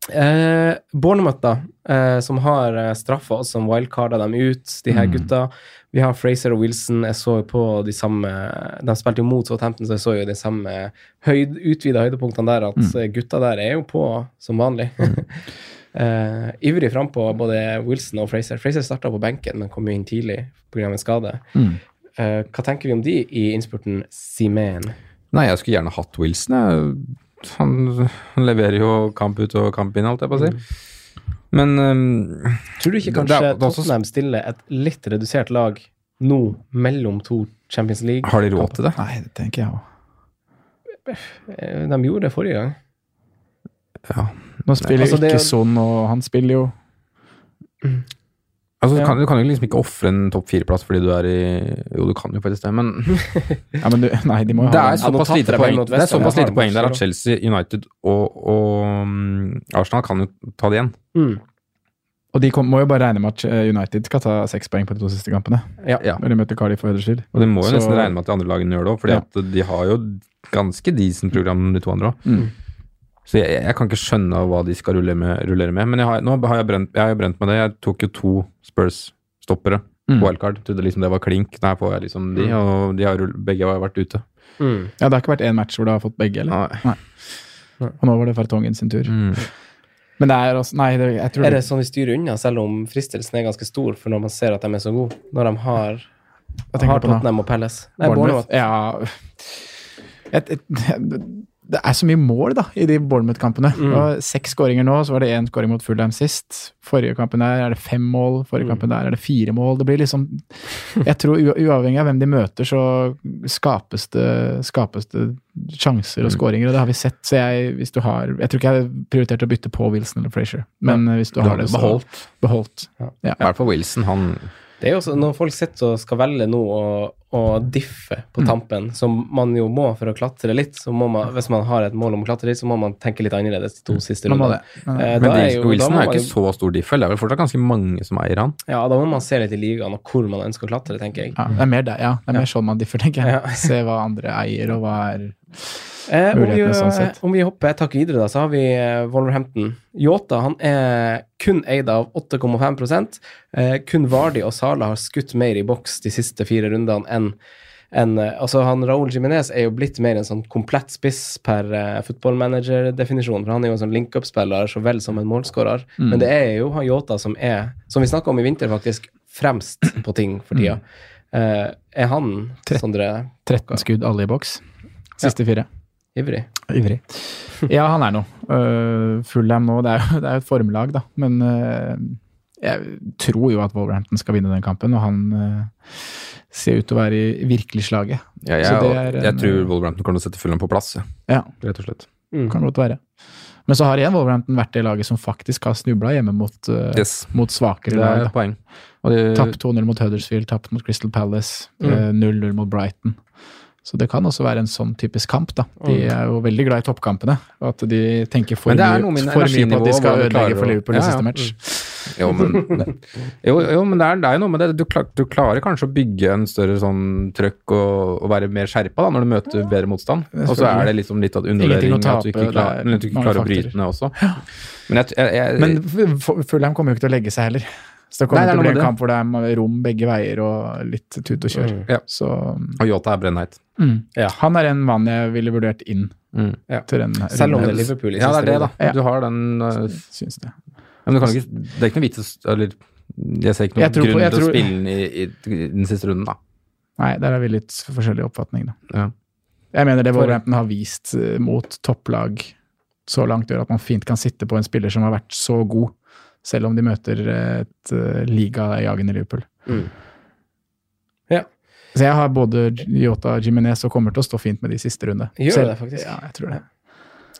Eh, Bournemouth, da, eh, som har uh, straffa oss som wildcarda dem ut, de her Mm. Vi har Fraser og Wilson. Jeg så jo på de samme De spilte jo mot Southampton, så jeg så jo de samme høyd, utvida høydepunktene der, at Mm. gutta der er jo på som vanlig. uh, ivrig frampå, både Wilson og Fraser. Fraser starta på benken, men kom jo inn tidlig pga. en skade. Mm. Uh, hva tenker vi om de i innspurten Simen? Nei, jeg skulle gjerne hatt Wilson. Han, han leverer jo kamp ut og kamp inn, holdt jeg på å si. Men um, Tror du ikke kanskje det det også- Tottenham stiller et litt redusert lag nå mellom to Champions League? har de råd til det? Nei, det tenker jeg òg. De gjorde det forrige gang. Ja. Nå spiller Altså, det er ikke jo- Son, og han spiller jo Altså, du, Ja. kan, du kan jo liksom ikke ofre en topp fire-plass fordi du er i Jo, du kan jo faktisk det, men ja, men du, Nei, de må jo det er såpass lite poeng, det er såpass lite poeng der at Chelsea, United og, og um, Arsenal kan jo ta det igjen. Mm. Og de kom, må jo bare regne med at eh, United skal ta seks poeng på de to siste kampene. Ja. Når de møter Cardiff og Huddersfield. Og de må jo Så- nesten regne med at de andre lagene gjør det òg, fordi Ja. at de har jo ganske decent program, de to andre òg. Mm. Så jeg, jeg kan ikke skjønne hva de skal rullere med. Rullere med. Men jeg har, nå har jeg brent, jeg har jo brent med det. Jeg tok jo to Spurs-stoppere. Mm. Wildcard. Trodde liksom det var klink. Der får jeg liksom de, og de har, rull- begge har vært ute. Mm. Ja, det har ikke vært én match hvor du har fått begge, eller? Nei. Og nå var det Fartongen sin tur. Mm. Men det er også Nei, det, jeg tror Er det sånn vi styrer unna, selv om fristelsen er ganske stor for når man ser at de er så gode? Når de har, Hva tenker har du på nå? Tottenham og Palace? Nei, Bournemouth? Ja et, et, Det er så mye mål, da, i de Bournemouth-kampene. Mm. Seks skåringer nå, så var det én skåring mot Fulham sist. Forrige kampen der er det fem mål, forrige Mm. kampen der er det fire mål. Det blir liksom Jeg tror uavhengig av hvem de møter, så skapes det, skapes det sjanser og Mm. skåringer, og det har vi sett. Så jeg, hvis du har Jeg tror ikke jeg prioriterte prioritert å bytte på Wilson eller Frazier, men hvis du, Du har har det, så beholdt. beholdt. I hvert fall Wilson. Han Det er jo også, når folk sitter og skal velge nå å, å diffe på Mm. tampen, som man jo må for å klatre litt, så må man, hvis man har et mål om å klatre litt, så må man tenke litt annerledes de to siste Man må rundene. Ja. Eh, Men er jo- Wilson er jo ikke så stor diffel. Det er vel fortsatt ganske mange som eier han. Ja, da må man se litt i ligaen og hvor man ønsker å klatre, tenker jeg. Ja, det er mer det, ja. Det er Ja. mer sånn man differ, tenker jeg. Ja. Se hva andre eier, og hva er Eh, om, vi, sånn sett. om vi hopper et hakk videre, da, så har vi eh, Wolverhampton. Yota han er kun eid av 8,5 eh, Kun Vardi og Sala har skutt mer i boks de siste fire rundene enn enn, eh, altså han Raúl Jiminez er jo blitt mer en sånn komplett spiss per uh, footballmanager-definisjon, for han er jo en sånn link-up-spiller så vel som en målskårer. Mm. Men det er jo han Yota som er, som vi snakka om i vinter, faktisk fremst på ting for tida. Eh, er han, Sondre, 13 skudd, alle i boks. Siste fire. Ivrig? Ivrig. Ja, han er noe. Uh, Fullham nå, det er jo det er et formlag, da. Men uh, jeg tror jo at Wolverhampton skal vinne den kampen, og han uh, ser ut til å være i virkelig slaget. Ja, Så jeg, det er jeg tror Wolverhampton kommer til å sette Fullham på plass, ja. Ja, rett og slett. kan godt være. Men så har igjen Wolverhampton vært det laget som faktisk har snubla hjemme mot, uh, Yes. mot svakere Det lag. er et poeng. Og de, Tapt 2-0 mot Huddersfield, tapt mot Crystal Palace, Mm. eh, 0-0 mot Brighton. Så det kan også være en sånn typisk kamp, da. De Mm. er jo veldig glad i toppkampene, og at de tenker for, det mye, for mye på at de skal ødelegge for Liverpool i Ja, ja. siste match. Jo, men, jo, jo, men det, er, det er noe med det. Du, klar, du klarer kanskje å bygge en større sånn trøkk og, og være mer skjerpa da, når du møter bedre motstand. Og så er det liksom litt av undervurdering at du ikke klarer, det er du ikke klarer å bryte ned også. Men jeg, jeg, jeg, Men F- F- kommer jo ikke til å legge seg heller. Så det kommer Nei, det til å bli en kamp hvor det er rom begge veier og litt tut og kjør. Ja. Så og Yota er brennheit. mm. Ja. han er en mann jeg ville vurdert inn Mm. Ja. til den Selv om det er. Liverpool i Ja, det siste er det, da. runde. Ja. Du har den uh, Syns det. Men du kan ikke, det er ikke noe vits å Eller jeg ser ikke noen grunn på- til å spille den i, i, den siste runden, da. Nei, der har vi litt forskjellig oppfatning, da. Ja. Jeg mener det Wolverhampton har vist eh, mot topplag så langt, gjør at man fint kan sitte på en spiller som har vært så god, selv om de møter et uh, ligajagende Liverpool. Mm. Ja. Så jeg har både Yota og Jimenez og kommer til å stå fint med de siste runde. Gjør Selv- det, faktisk. Ja, jeg tror det.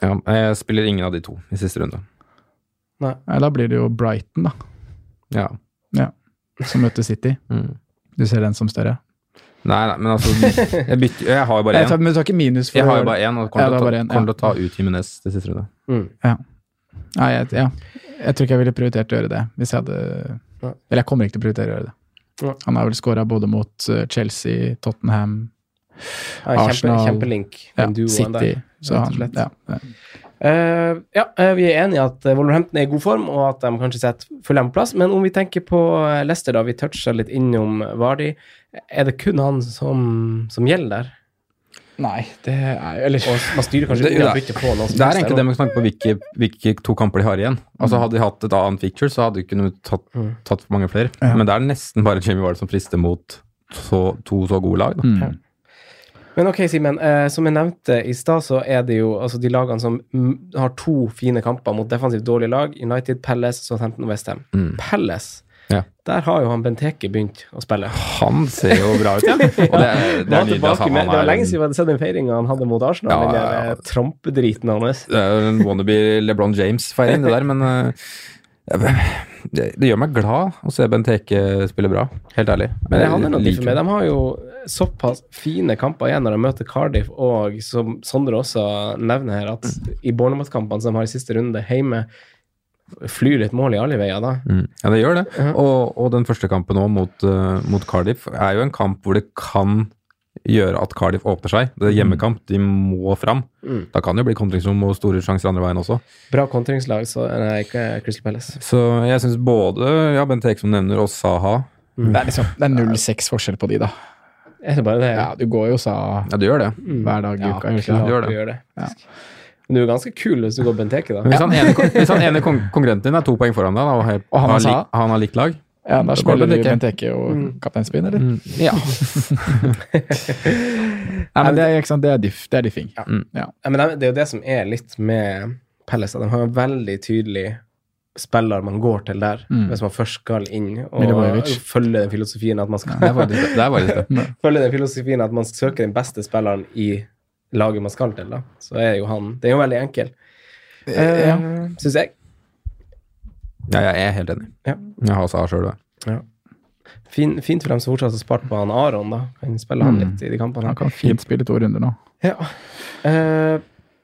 Ja, jeg spiller ingen av de to i siste runde. Nei, da blir det jo Brighton, da, Ja. som møter City. Mm. Du ser den som større? Nei, nei, men altså Jeg, bytter, jeg har jo bare én. men du tar ikke minus for Jeg har jo bare én, og kommer er til å ta- ja. ta ut Jimenez til siste runde. Mm. Nei, jeg, ja. jeg tror ikke jeg ville prioritert å gjøre det. Hvis jeg hadde Nei. Eller jeg kommer ikke til å prioritere å gjøre det. Nei. Han har vel scora både mot eh, Chelsea, Tottenham, Ja, kjempe, Arsenal. kjempelink, ja, City. der. Så han, ja, ja. Eh, ja, eh, vi er enige i at Wolverhampton er i god form, og at de kanskje setter plass. Men om vi tenker på Leicester, da, vi toucha litt innom Vardi. Er det kun han som, som gjelder der? Nei, det er Eller man styrer kanskje Det- det- på noe som Det er egentlig det med snakke på hvilke, hvilke to kamper de har igjen. Altså Hadde de hatt et annet feature, så hadde de kunnet tatt, Mm. tatt for mange flere. Ja. Men det er nesten bare Jamie Ward som frister mot så, to så gode lag. Da. mm. Men ok, Simen. Eh, som jeg nevnte i stad, så er det jo altså de lagene som mm, har to fine kamper mot defensivt dårlige lag. United, Palace, Southampton og Westham. Mm. Palace, Ja. der har jo han Benteke begynt å spille. Han ser jo bra ut, ja. Det, det er nydelig. Altså, det var lenge siden vi hadde sett den feiringa han hadde mot Arsenal. Ja, den ja, ja. eh, trampedriten hans. Det er en wannabe LeBron James-feiring, det der, men eh, det, det gjør meg glad å se Benteke spille bra, helt ærlig. Men det handler nok for meg. De har jo såpass fine kamper igjen når de møter Cardiff, og som Sondre også nevner her, at i Bournemouth-kampene som de har i siste runde hjemme, flyr litt mål i alle veier da. Mm. Ja, det gjør det. Ja. Og, og den første kampen nå mot, uh, mot Cardiff er jo en kamp hvor det kan gjøre at Cardiff åpner seg. Det er hjemmekamp, de må fram. Mm. Da kan det jo bli kontringsrom og store sjanser andre veien også. Bra kontringslag, så nei, ikke Crystal Palace. Så jeg syns både ja, Bent som nevner, og Saha Det er liksom Det er 0-6 forskjell på de, da. Er det bare det? Ja, du går jo Saha Ja, du gjør det. hver dag i Ja, uka. du klart det? gjør det. du gjør det. Ja. Men du er ganske kul hvis du går Benteke, da. Men hvis, han ene, hvis han ene kon konkurrenten din er to poeng foran deg, da, og, helt, Og han har, lik, han har likt lag Ja, da spiller du Benteke. og og kapteinspinn, eller? Ja. Nei, men det er, ikke sant, det er diff, det er diffing. Ja. Mm, ja. Ja, men det er jo det som er litt med Pelles, at De har en veldig tydelig spiller man går til der, Mm. hvis man først skal inn og Milivojevic. følge den filosofien at man skal Det faktisk det. Faktisk det. følge den filosofien at man søker den beste spilleren i laget man skal til, da. Så er jo han Det er jo veldig enkel, Ja. uh, syns jeg. Ja, jeg er helt enig. Ja. Jeg har Saha sjøl, det. Fin, fint for dem som fortsatt har spart på han Aron, da. Kan spille han Mm. litt i de kampene. Han kan fint spille to runder nå. Ja. Uh,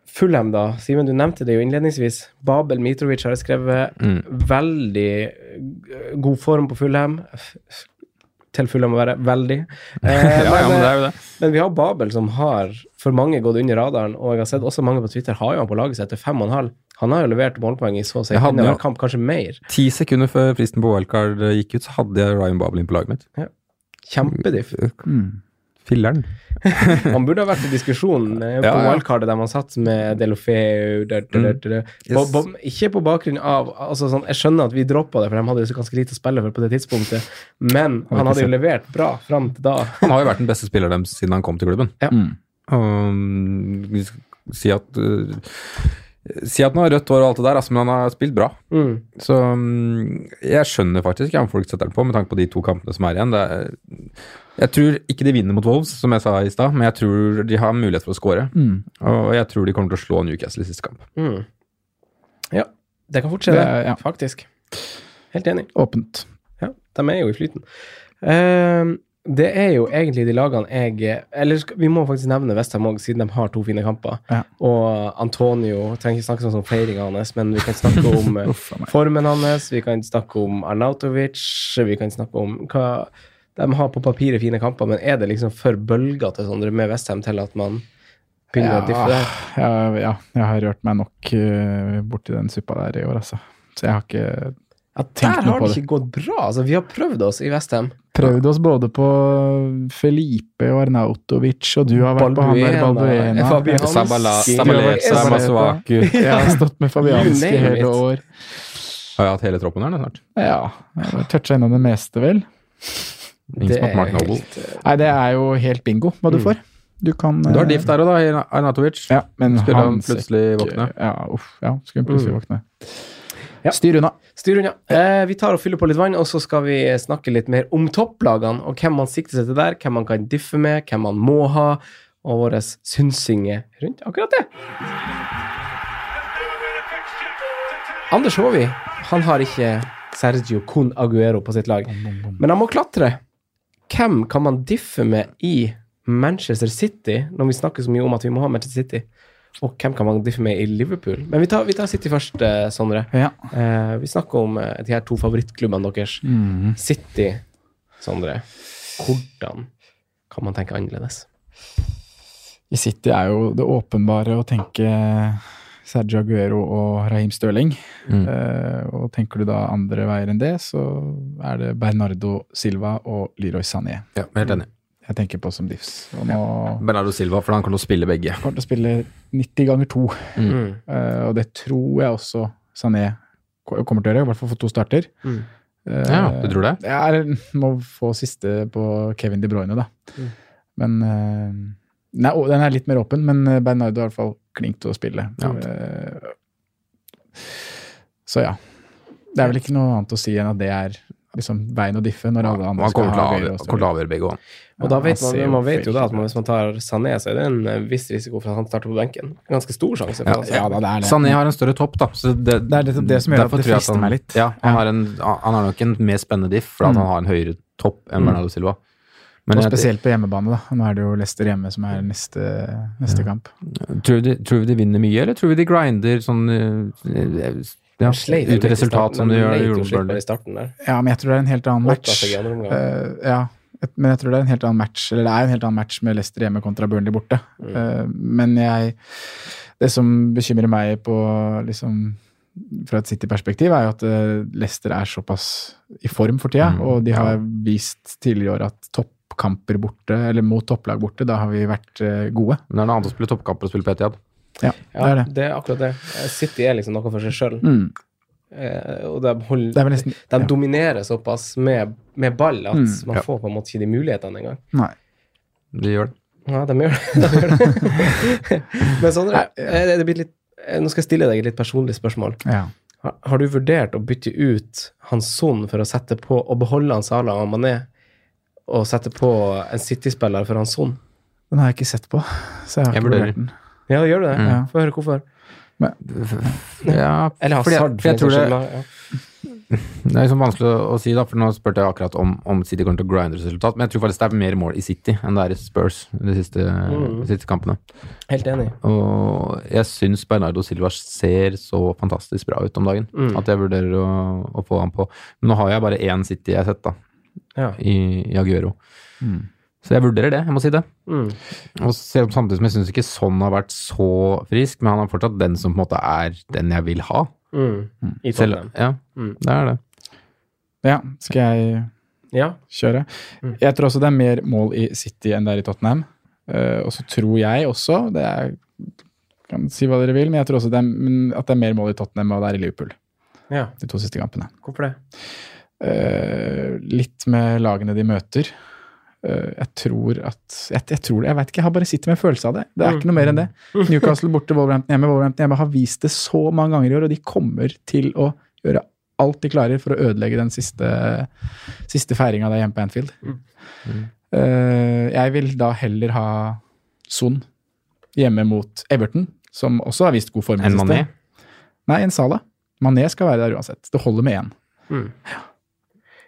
Fulham, da. Simen, du nevnte det jo innledningsvis. Babel Mitrovic har skrevet Mm. veldig eh, god form på Fulham. Til fulle må være veldig. Eh, Ja, ja, men det er jo det. men vi har Babel som har for mange gått under radaren, og jeg har sett også mange på Twitter har jo han på laget sitt etter fem og en halv. Han har jo levert målpoeng i så å si hver kamp, kanskje mer. Ti sekunder før fristen på wildcard gikk ut, så hadde jeg Ryan Babel inn på laget mitt. Kjempediff. Mm. Filleren. Han burde ha vært i diskusjon eh, på Ja, ja. wildcardet der man satt med Delofeu der, der, der, der. På, Ikke på bakgrunn av altså sånn, Jeg skjønner at vi droppa det, for de hadde jo så ganske lite å spille for på det tidspunktet, men han hadde jo levert bra fram til da. Han har jo vært den beste spilleren deres siden han kom til klubben. Ja. Mm. Mm, skal si at uh, Si at han har rødt hår og alt det der, altså, men han har spilt bra. Mm. Så mm, jeg skjønner faktisk ikke om folk setter den på, med tanke på de to kampene som er igjen. Er, jeg tror ikke de vinner mot Wolves, som jeg sa i stad, men jeg tror de har mulighet for å score. Mm. Og jeg tror de kommer til å slå Newcastle i siste kamp. Mm. Ja, det kan fort skje, det, Det- ja. faktisk. Helt enig. Åpent. Ja, de er jo i flyten. Ehm, det er jo egentlig de lagene jeg Eller vi må faktisk nevne Westham òg, siden de har to fine kamper. Ja. Og Antonio Trenger ikke snakke sånn om feiringa hans, men vi kan snakke om eh, formen hans, vi kan snakke om Arnautovic, vi kan snakke om hva De har på papiret fine kamper, men er det liksom for bølgete sånne med Westham til at man begynner å diffe der? ja, ja, jeg har rørt meg nok uh, borti den suppa der i år, altså. Så jeg har ikke Ja, der har det det. ikke gått bra. Altså, vi har prøvd oss i Vestheim prøvd oss både på Felipe og Arnautovic, og du har vært på han der Balduena. Balbuena. Masuaku. Jeg har stått med Fabianski hele år. Har jeg hatt hele troppen her nå snart? Ja, toucha innom det meste, vel. Det Noble. helt, eh, Nei, det er jo helt bingo hva du Mm. får. Du kan Du har eh, diff der òg, da, Arnatovic. Ja, men Skulle han plutselig våkne? Ja, uff. Ja, skulle han plutselig Mm. våkne. Ja. Styr unna. Styr unna. Eh, vi tar og fyller på litt vann, og så skal vi snakke litt mer om topplagene, og hvem man sikter seg til der, hvem man kan diffe med, hvem man må ha, og våre synsinger rundt akkurat det. Anders Håvi, han har ikke Sergio Con Aguero på sitt lag, men han må klatre. Hvem kan man diffe med i Manchester City, når vi snakker så mye om at vi må ha Manchester City? Og hvem kan man diffe med i Liverpool? Men vi tar, vi tar City først, eh, Sondre. Ja. Eh, vi snakker om eh, de her to favorittklubbene deres. Mm. City, Sondre. Hvordan kan man tenke annerledes? I City er jo det åpenbare å tenke Sergio Aguero og Raheem Støling. Mm. Eh, og tenker du da andre veier enn det, så er det Bernardo Silva og Leroy Sané. Ja, helt enig. Jeg tenker på som diffs. Og nå Bernardo Silva, for han kommer til å spille begge. kommer til å spille 90 ganger 2. Mm. Uh, og det tror jeg også Sané kommer til å gjøre. I hvert fall få to starter. Mm. Uh, Ja, du tror det? Jeg må få siste på Kevin De Bruyne, da. Mm. Men uh, Nei, å, den er litt mer åpen, men Bernardo er i hvert fall klink til å spille. Ja. Så ja. Det er vel ikke noe annet å si enn at det er liksom veien å diffe når alle andre skal ha høyere og kommer til å avgjøre begge òg. Og da vet man, man vet jo da at man, hvis man tar Sané, så er det en eh, viss risiko for at han starter på benken. Ganske stor sjanse. Ja, Ja da, det det. Sané har en større topp, da. Så det, Det er det som gjør at det frister han- meg litt. Ja, han, Ja. Har en, han har nok en mer spennende diff, for Mm. han har en høyere topp enn Mm. Bernardo Silva. Men og spesielt på hjemmebane, da. Nå er det jo Leicester hjemme som er neste, neste kamp. Tror vi, de, tror vi de vinner mye, eller tror vi de grinder sånn eh, ja, sleit ut resultat som de gjør i Burnley? Ja, men jeg tror det er en helt annen match. Eh, ja, men jeg tror det er en helt annen match, eller det er en helt annen match med Leicester hjemme kontra Burnley borte. Mm. Uh, men jeg Det som bekymrer meg på liksom fra et City-perspektiv, er jo at eh, Leicester er såpass i form for tida, Mm, og de har vist tidligere i år at toppkamper borte, eller mot topplag borte, da har vi vært gode. Men det er noe annet å spille toppkamper og spille på Etiad. Ja, Ja, det er det. det er akkurat det. Eh, City er liksom noe for seg sjøl. Mm. Eh, og de, holder, er nesten de ja. dominerer såpass med, med ball at Mm, man ja. får på en måte ikke de mulighetene engang. Nei. De gjør det. Ja, de gjør det. De gjør det. Men Sondre, eh, det blir litt, nå skal jeg stille deg et litt personlig spørsmål. Ja. Har, har du vurdert å bytte ut hans Son for å sette på og beholde han Salah og Mané, og sette på en City-spiller for hans Son? Den har jeg ikke sett på, så jeg har Jeg ikke vurdert den. Ja, gjør du det? Ja. Få høre hvorfor. Ja, Eller Hazard, for jeg tror det, det er liksom vanskelig å, å si, da, for nå spurte jeg akkurat om, om City kommer til å grinde resultat, men jeg tror faktisk det er mer mål i City enn det er i Spurs de siste, Mm. de siste kampene. Helt enig. Og jeg syns Bernardo Silva ser så fantastisk bra ut om dagen Mm. at jeg vurderer å, å få ham på. Men nå har jeg bare én City jeg har sett, da. Ja. i, i Aguero. Mm. Så jeg vurderer det, jeg må si det. Mm. Og samtidig som jeg syns ikke sånn har vært så frisk, men han er fortsatt den som på en måte er den jeg vil ha. Mm. I Selv, ja, Mm. det er det. Ja, skal jeg Ja. kjøre? Mm. Jeg tror også det er mer mål i City enn det er i Tottenham. Uh, og så tror jeg også, det er kan si hva dere vil, men jeg tror også det er, at det er mer mål i Tottenham enn det er i Liverpool. ja. De to siste kampene. Hvorfor det? Uh, litt med lagene de møter. Eh, jeg tror at Jeg, jeg tror det, jeg vet ikke, jeg har bare sittet med en følelse av det. Det er ikke noe mer enn det. Newcastle borte, Wolverhampton hjemme. Wolverhampton hjemme har vist det så mange ganger i år, og de kommer til å gjøre alt de klarer for å ødelegge den siste, siste feiringa der hjemme på Anfield. Eh, jeg vil da heller ha Son hjemme mot Everton, som også har vist god form. En. Mané? Nei, en Sala. Mané skal være der uansett. Det holder med én. Mm.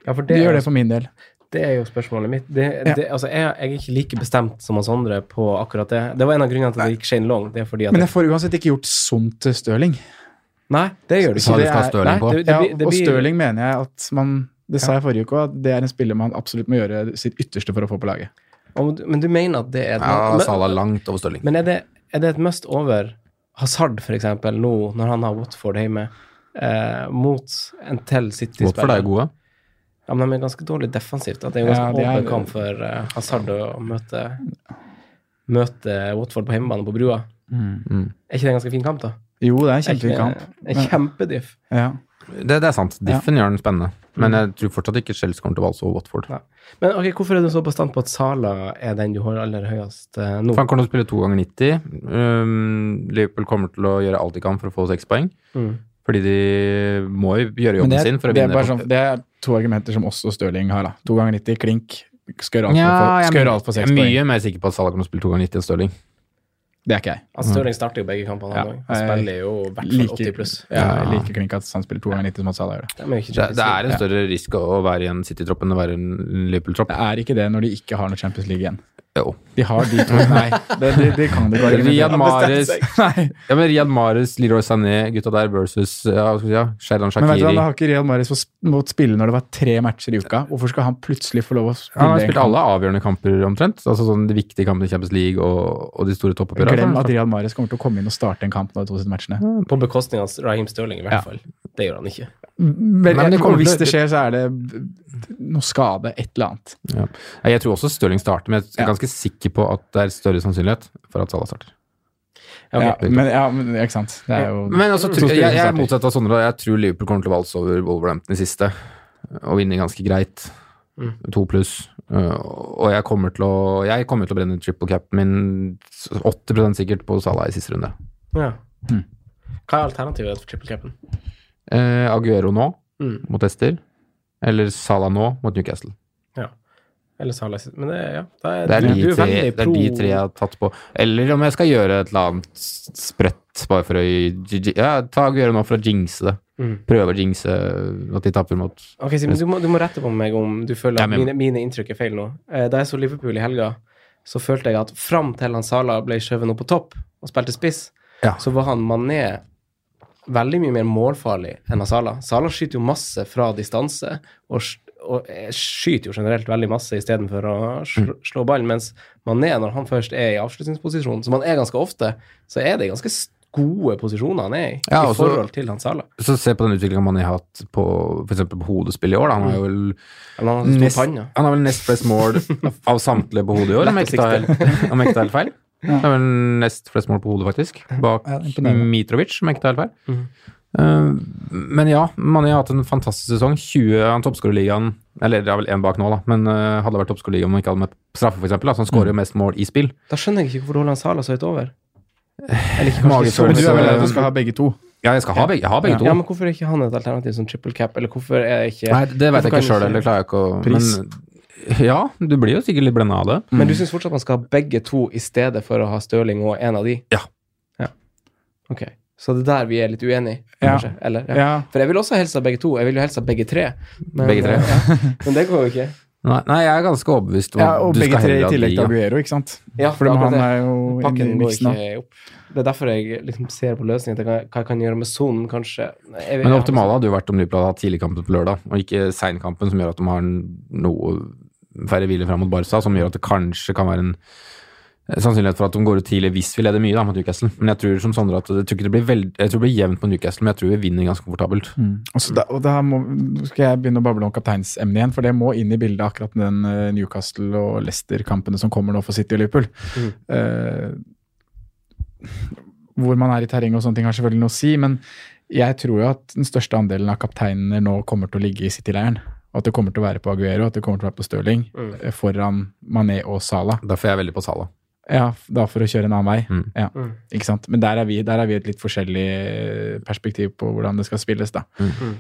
Ja, for De det, gjør er det for min del. Det er jo spørsmålet mitt. Det, Ja. det, altså, jeg, jeg er ikke like bestemt som hans andre på akkurat det. Det var en av grunnene til at det gikk Shane Long. Det er fordi at Men jeg får uansett ikke gjort sånt til Stirling. Nei, det gjør du ikke. du Det er- nei, på? Det, det, ja, og Stirling mener jeg at man Det sa jeg forrige uke, at det er en spiller man absolutt må gjøre sitt ytterste for å få på laget. Og, Men du mener at det er Ja, Salah langt over Stirling. men er det, er det et must over Hazard, eksempel, nå når han har Watford hjemme, eh, mot en til City-spiller? Watford er gode. Ja, men de er ganske dårlig defensivt. Da. det er jo Ja, ganske er- åpen kamp for uh, Hazard å møte, møte Watford på hjemmebane på brua. Mm. Er ikke det en ganske fin kamp, da? Jo, det er en kjempefin kamp. En kjempediff. Ja. Det, det er sant. Diffen gjør den spennende. Men jeg tror fortsatt ikke Shells kommer til å valse over Watford. Ja. Men ok, hvorfor er du så bastant på at Sala er den du har aller høyest eh, nå? For han kommer til å spille to ganger 90. Um, Liverpool kommer til å gjøre alt de kan for å få seks poeng. Mm. Fordi de må jo gjøre jobben er, sin for å det, vinne. bare sånn, det er to argumenter som også Stirling har. da. To ganger 90, klink. Skal gjøre alt ja, for, jeg, skal er gjøre alt jeg seks er poeng. mye mer sikker på at Salah kommer til å spille to ganger 90 enn Stirling. Det er ikke jeg. Altså, Stirling starter jo begge kampene, Ja. Han spiller jo i hvert fall 80 pluss. Ja, jeg liker klink at han spiller to ganger 90 som at Salah gjør det. De er jo ikke Det, det er en Ja. større risk å å være i en City-tropp enn å være i en Liverpool-tropp. Det er ikke det når de ikke har noe Champions League igjen. Jo. De har de to Nei, det, det, det kan du ikke Riyad Mahrez Ja, men Riyad Mahrez, Leroy Sané, gutta der versus ja, skal si, ja, Sheridan Men vet du hva, da har ikke Riyad fått måttet spille når det var tre matcher i uka. Hvorfor skal han plutselig få lov å spille Han har spilt alle avgjørende kamper omtrent. Altså sånn De viktige kampene i Champions League og, og de store toppoppgjørene. Glem at Riyad Mahrez kommer til å komme inn og starte en kamp nå de to siste matchene. På bekostning av Raheem Stirling, i hvert Ja. fall. Det gjør han ikke. Men, Nei, men det kommer hvis det skjer, så er det noe skade, et eller annet. Ja. Jeg tror også Stirling starter, men jeg er Ja. Ganske sikker på at det er større sannsynlighet for at Salah starter. Ja, okay. Ja, men, ja, men ikke sant. Det er jo Men altså, jeg, jeg er motsatt av Sondre. Jeg tror Liverpool kommer til å valse over Wolverhampton i siste. Og vinne ganske greit. Mm. To pluss. Uh, og jeg kommer til å Jeg kommer til å brenne triple capen min 80% sikkert på Salah i siste runde. Ja. Mm. Hva er alternativet for triple capen? Eh, Aguero nå Mm. mot Ester. Eller Salah nå mot Newcastle. Eller Salah sitt. Men det, ja, det er, Det er, du, de du er tre, det er de tre jeg har tatt på. Eller om jeg skal gjøre et eller annet sprøtt bare for å Ja, ta gjøre noe for å jinxe det. Mm. Prøve å jinxe at de taper mot Ok, Simen, du, må- du må rette på meg om du føler Ja, at men- mine, mine inntrykk er feil nå. Eh, Da jeg så Liverpool i helga, så følte jeg at fram til han Salah ble skjøvet opp på topp og spilte spiss, Ja. så var han Mané veldig mye mer målfarlig enn Salah. Salah skyter jo masse fra distanse, og, og skyter jo generelt veldig masse istedenfor å slå, slå ballen, mens Mané, når han først er i avslutningsposisjon, som han er ganske ofte, så er det ganske gode posisjoner han er i, Ja, i forhold til han Salah. Så se på den utviklingen man har hatt på f.eks. på hodespill i år. Da. Han har vel Men han har nest, han har vel nest flest mål av samtlige på hodet i år, om jeg ikke tar helt feil. Han har vel nest flest mål på hodet, faktisk. Bak Ja. Mitrovic, om jeg ikke tar helt feil. Mhm. Eh, men ja, Mané har hatt en fantastisk sesong. 20, av toppskårerligaen Eller det er vel én bak nå, da, men eh, hadde vært toppskårerliga om han ikke hadde møtt straffe, f.eks. Så han skårer jo mest mål i spill. Da skjønner jeg ikke hvorfor han Sala så høyt over. Eller ikke kanskje Men du er vel at du skal ha begge to? Ja, jeg skal ha begge, jeg har begge to. Ja, men hvorfor er ikke han et alternativ som triple cap, eller hvorfor er ikke Nei, det vet jeg ikke kan sjøl, eller klarer jeg ikke å Pris. Men ja, du blir jo sikkert litt blenda av det. Men du syns fortsatt man skal ha begge to i stedet for å ha Stirling og en av de? Ja. ja. Ok. Så det er der vi er litt uenige, Ja. Eller? Ja. Ja. For jeg vil også helst ha begge to. Jeg vil jo helst ha begge tre. Men, Begge tre. ja. Men det går jo ikke. Nei, nei, jeg er ganske overbevist om Ja, og du begge skal tre i tillegg til. Aguero, ikke sant? Ja, For han det. er jo Pakken går ikke opp. Det er derfor jeg liksom ser på løsningen hva jeg kan gjøre med sonen, kanskje. Jeg- Men det optimale hadde jo vært om Liverpool hadde hatt tidligkampen på lørdag, og ikke seinkampen, som gjør at de har noe færre hvile fram mot Barca, som gjør at det kanskje kan være en eh, sannsynlighet for at de går ut tidlig hvis vi leder mye da, mot Newcastle. Men jeg tror som Sondre at jeg tror ikke det blir veld, jeg tror det blir jevnt på Newcastle, men jeg tror vi vinner ganske komfortabelt. Mm. Altså, da, og da må, skal jeg begynne å bable om kapteinsemnet igjen, for det må inn i bildet akkurat den eh, Newcastle og Leicester-kampene som kommer nå for City og Liverpool. Eh, hvor man er i terrenget og sånne ting har selvfølgelig noe å si, men jeg tror jo at den største andelen av kapteinene nå kommer til å ligge i City-leiren. Og at det kommer til å være på Aguero, at det kommer til å være på Stirling, mm. foran Mané og Salah. Derfor er jeg veldig på Salah. Ja, da for å kjøre en annen vei. Mm. Ja, ikke sant? Men der er, vi, der er vi et litt forskjellig eh, perspektiv på hvordan det skal spilles, da. Mm.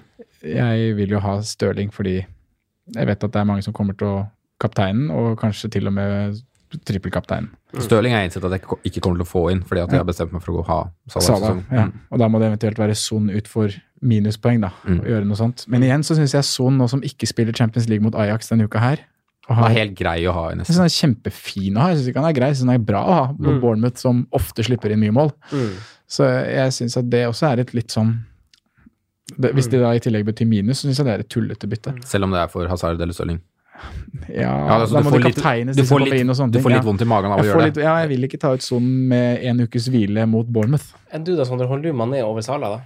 Jeg vil jo ha Stirling fordi jeg vet at det er mange som kommer til å kapteinen, og kanskje til og med trippelkapteinen. Stirling er innsett at jeg ikke- ikke kommer til å få inn, fordi at jeg har bestemt meg for å gå ha Salah. Salah, ja. Mm. Og da må det eventuelt være Son ut for minuspoeng, da. Mm. Og gjøre noe sånt. Men igjen så syns jeg Son, nå som ikke spiller Champions League mot Ajax denne uka her Han er helt grei å ha i jeg nesten. synes han er kjempefin å ha. Jeg syns ikke han er grei, jeg synes han er bra å ha på Mm. Bournemouth, som ofte slipper inn mye mål. Mm. Så jeg syns at det også er et litt sånn det, Hvis det da i tillegg betyr minus, så syns jeg det er et tullete bytte. Selv om det er for Hazard eller Stirling. Ja, Ja, altså, Da må du det hvis du kommer inn og sånne ting. Du får litt ja. vondt i magen av å gjøre litt, det. ja, jeg vil ikke ta ut sonen med en ukes hvile mot Bournemouth. Enn du da, Sondre, holder du Mané over Sala, da?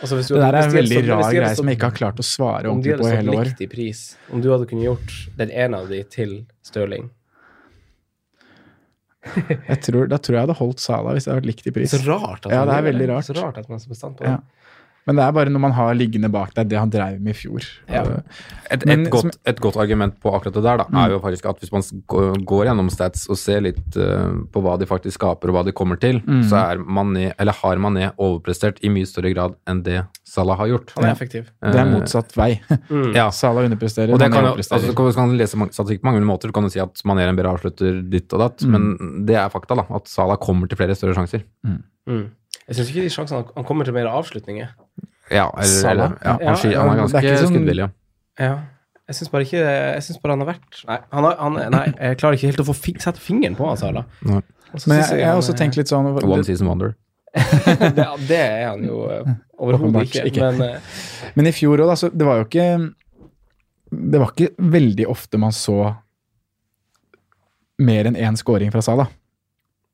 Altså, Det der er en veldig rar greie som jeg ikke har klart å svare ordentlig på i hele år. pris, om du hadde kunnet gjort den ene av de til Stirling Jeg tror, da tror jeg jeg hadde holdt Sala hvis det hadde vært likt i pris. Så rart at Ja, det er veldig rart. Så rart at man er så bestandt på det. Ja. Men det er bare når man har liggende bak deg det han dreiv med i fjor. Ja. Uh, Et, Men et, godt, et godt argument på akkurat det der da, er jo faktisk at hvis man går, gjennom stats og ser litt eh, på hva de faktisk skaper og hva de kommer til, så er Mané, eller har Mané overprestert i mye større grad enn det Salah har gjort. Han er effektiv. det er motsatt vei. Ja, Salah underpresterer, og det kan overpresterer. altså, du kan lese mange- statistikk på mange måter. Du kan jo si at Mané er en bedre avslutter ditt og datt, men det er fakta, da. At Salah kommer til flere større sjanser. Mm. Jeg syns ikke de sjansene Han kommer til mer avslutninger. Ja, eller, Salah? eller ja, han, sky- ja, han er ganske sånn- skuddvillig. ja. Ja. Jeg syns bare ikke Jeg synes bare han har vært Nei, han har, han, nei jeg klarer ikke helt å få fi, sette fingeren på han, Sala. Så Men jeg, jeg har også tenkt litt sånn One season wonder. det, det er han jo uh, overhodet ikke. ikke. Men eh, Men i fjor òg, altså, det var jo ikke Det var ikke veldig ofte man så mer enn én scoring fra Salah.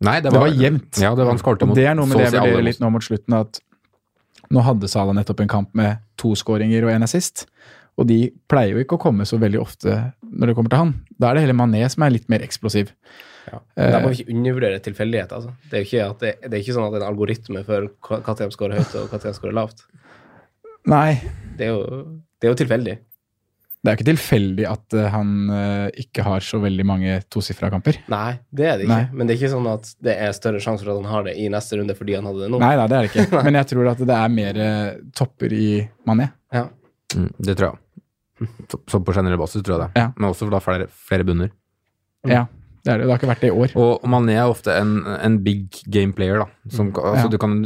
Nei, det Det var, var jevnt. Ja, det var mot det er noe med det jeg vurderer litt nå mot slutten, at nå hadde Sala nettopp en kamp med to skåringer og en assist. Og de pleier jo ikke å komme så veldig ofte når det kommer til han. Da er det heller Mané som er litt mer eksplosiv. ja. Der må vi ikke undervurdere tilfeldighet. Altså. Det, er jo ikke det, det er ikke sånn at det er en algoritme for når de skårer høyt og når de skårer lavt. Nei, Det er jo, det er jo tilfeldig. Det er jo ikke tilfeldig at eh, han eh, ikke har så veldig mange tosifra kamper. Nei, det er det ikke. Nei. Men det er ikke sånn at det er større sjanse for at han har det i neste runde fordi han hadde det nå. Nei, nei, det er det ikke. Men jeg tror at det er mer topper i Mané. Ja. Mm, det tror jeg. Så, så på generell basis tror jeg det. Ja. Men også da flere, flere bunner. Ja, det er det. Det har ikke vært det i år. Og Mané er ofte en, en big game player, da. Som, altså, Ja. Du kan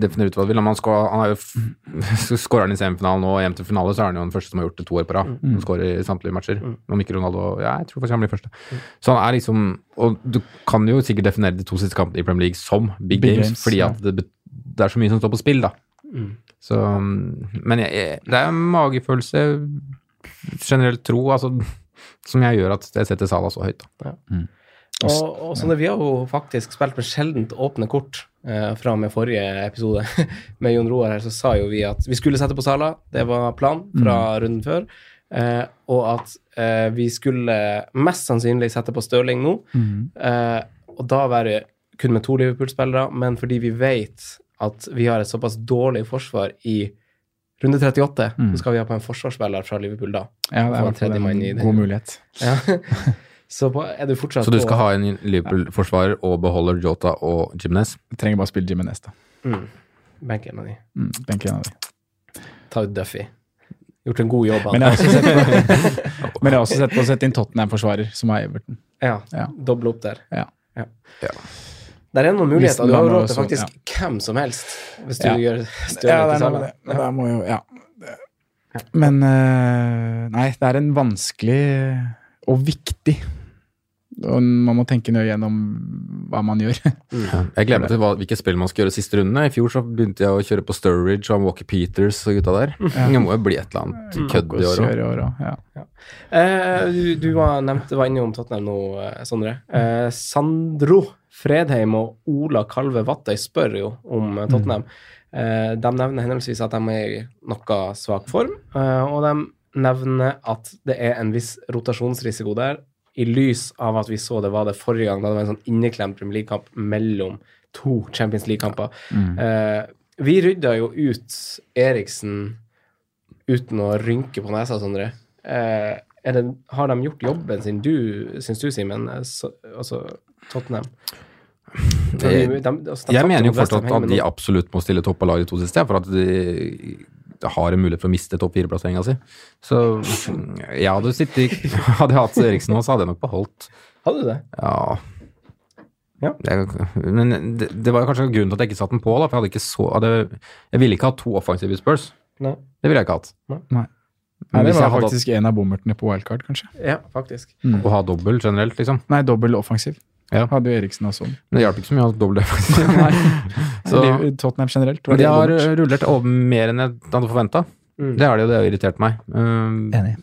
definere ut hva du vil. Han, skal, han er jo f- Skårer han i semifinalen og hjem til finale, så er han jo den første som har gjort det to år på rad. Mm. Han skårer i samtlige matcher. Om ikke Ronaldo Ja, jeg tror faktisk han blir første. Så han er liksom Og du kan jo sikkert definere de to siste kampene i Premier League som big, Big games, games, fordi ja. at det, det er så mye som står på spill, da. Mm. Så Men jeg, jeg, det er en magefølelse, generelt tro, altså som jeg gjør at jeg setter Salah så høyt. Da. Og, og sånn, vi har jo faktisk spilt med sjeldent åpne kort eh, fra med forrige episode. Med Jon Roar her, så sa jo vi at vi skulle sette på Sala, det var planen fra runden før, eh, og at eh, vi skulle mest sannsynlig sette på Stirling nå, eh, og da være kun med to Liverpool-spillere, men fordi vi vet at vi har et såpass dårlig forsvar i runde 38, så skal vi ha på en forsvarsspiller fra Liverpool da. Ja, det er en god mulighet. Ja. så på, er du fortsatt Så du på- skal ha en Liverpool-forsvarer og beholder Jota og Jimenez? Jeg trenger bare å spille Jimenez, da. Mm. Benk en av de. Mm, benk en av de. Ta ut Duffy. Gjort en god jobb. Men jeg har også sett på, men jeg har også sett på å sette inn Tottenham-forsvarer, som er Everton. ja, Ja. Doble opp der. Ja. Der er noen muligheter. Du har råd til faktisk hvem som helst, hvis du Ja. gjør Ja, større det er noe det. Må jo, ja. Men uh, Nei, det er en vanskelig og viktig. Og man må tenke nøye gjennom hva man gjør. Ja. Jeg gleder meg til hva, hvilke spill man skal gjøre siste rundene. I fjor så begynte jeg å kjøre på Sturridge og Walker Peters og gutta der. Ja. Det må jo bli et eller annet kødd i år òg. Ja. ja. Eh, du du var, nevnt, var inne om Tottenham nå, eh, Sondre. Eh, Sandro Fredheim og Ola Kalve Vattøy spør jo om eh, Tottenham. Eh, de nevner henholdsvis at de er i noe svak form, eh, og de nevner at det er en viss rotasjonsrisiko der, i lys av at vi så det var det forrige gang, da det var en sånn inneklemt Premier League-kamp mellom to Champions League-kamper. Eh, vi rydda jo ut Eriksen uten å rynke på nesa, Sondre. Eh, er det, har de gjort jobben sin, du, syns du, Simen? Eh, Altså Tottenham? De, de, altså, de jeg mener jo fortsatt at de absolutt må stille topp av laget to siste, for at de har en mulighet for å miste topp fire-plasseringa si. Så jeg hadde sittet Hadde jeg hatt Eriksen nå, så hadde jeg nok beholdt. Hadde du det? Ja. Ja. Jeg, men det, det var kanskje grunnen til at jeg ikke satte den på, da, for jeg hadde ikke så hadde, Jeg ville ikke ha to offensive Spurs. Nei. Det ville jeg ikke hatt. Nei. Men Nei, det var hadde faktisk en av bommertene på wildcard, kanskje. Ja, faktisk. Mm. å ha dobbel generelt, liksom. Nei, dobbel offensiv. Ja. Hadde jo Eriksen og sånn. Men det hjalp ikke så mye å ha dobbel defensiv. Så- Tottenham generelt. var de har rullert over mer enn jeg hadde forventa. Mm. Det har de, og det har irritert meg. Um, Enig.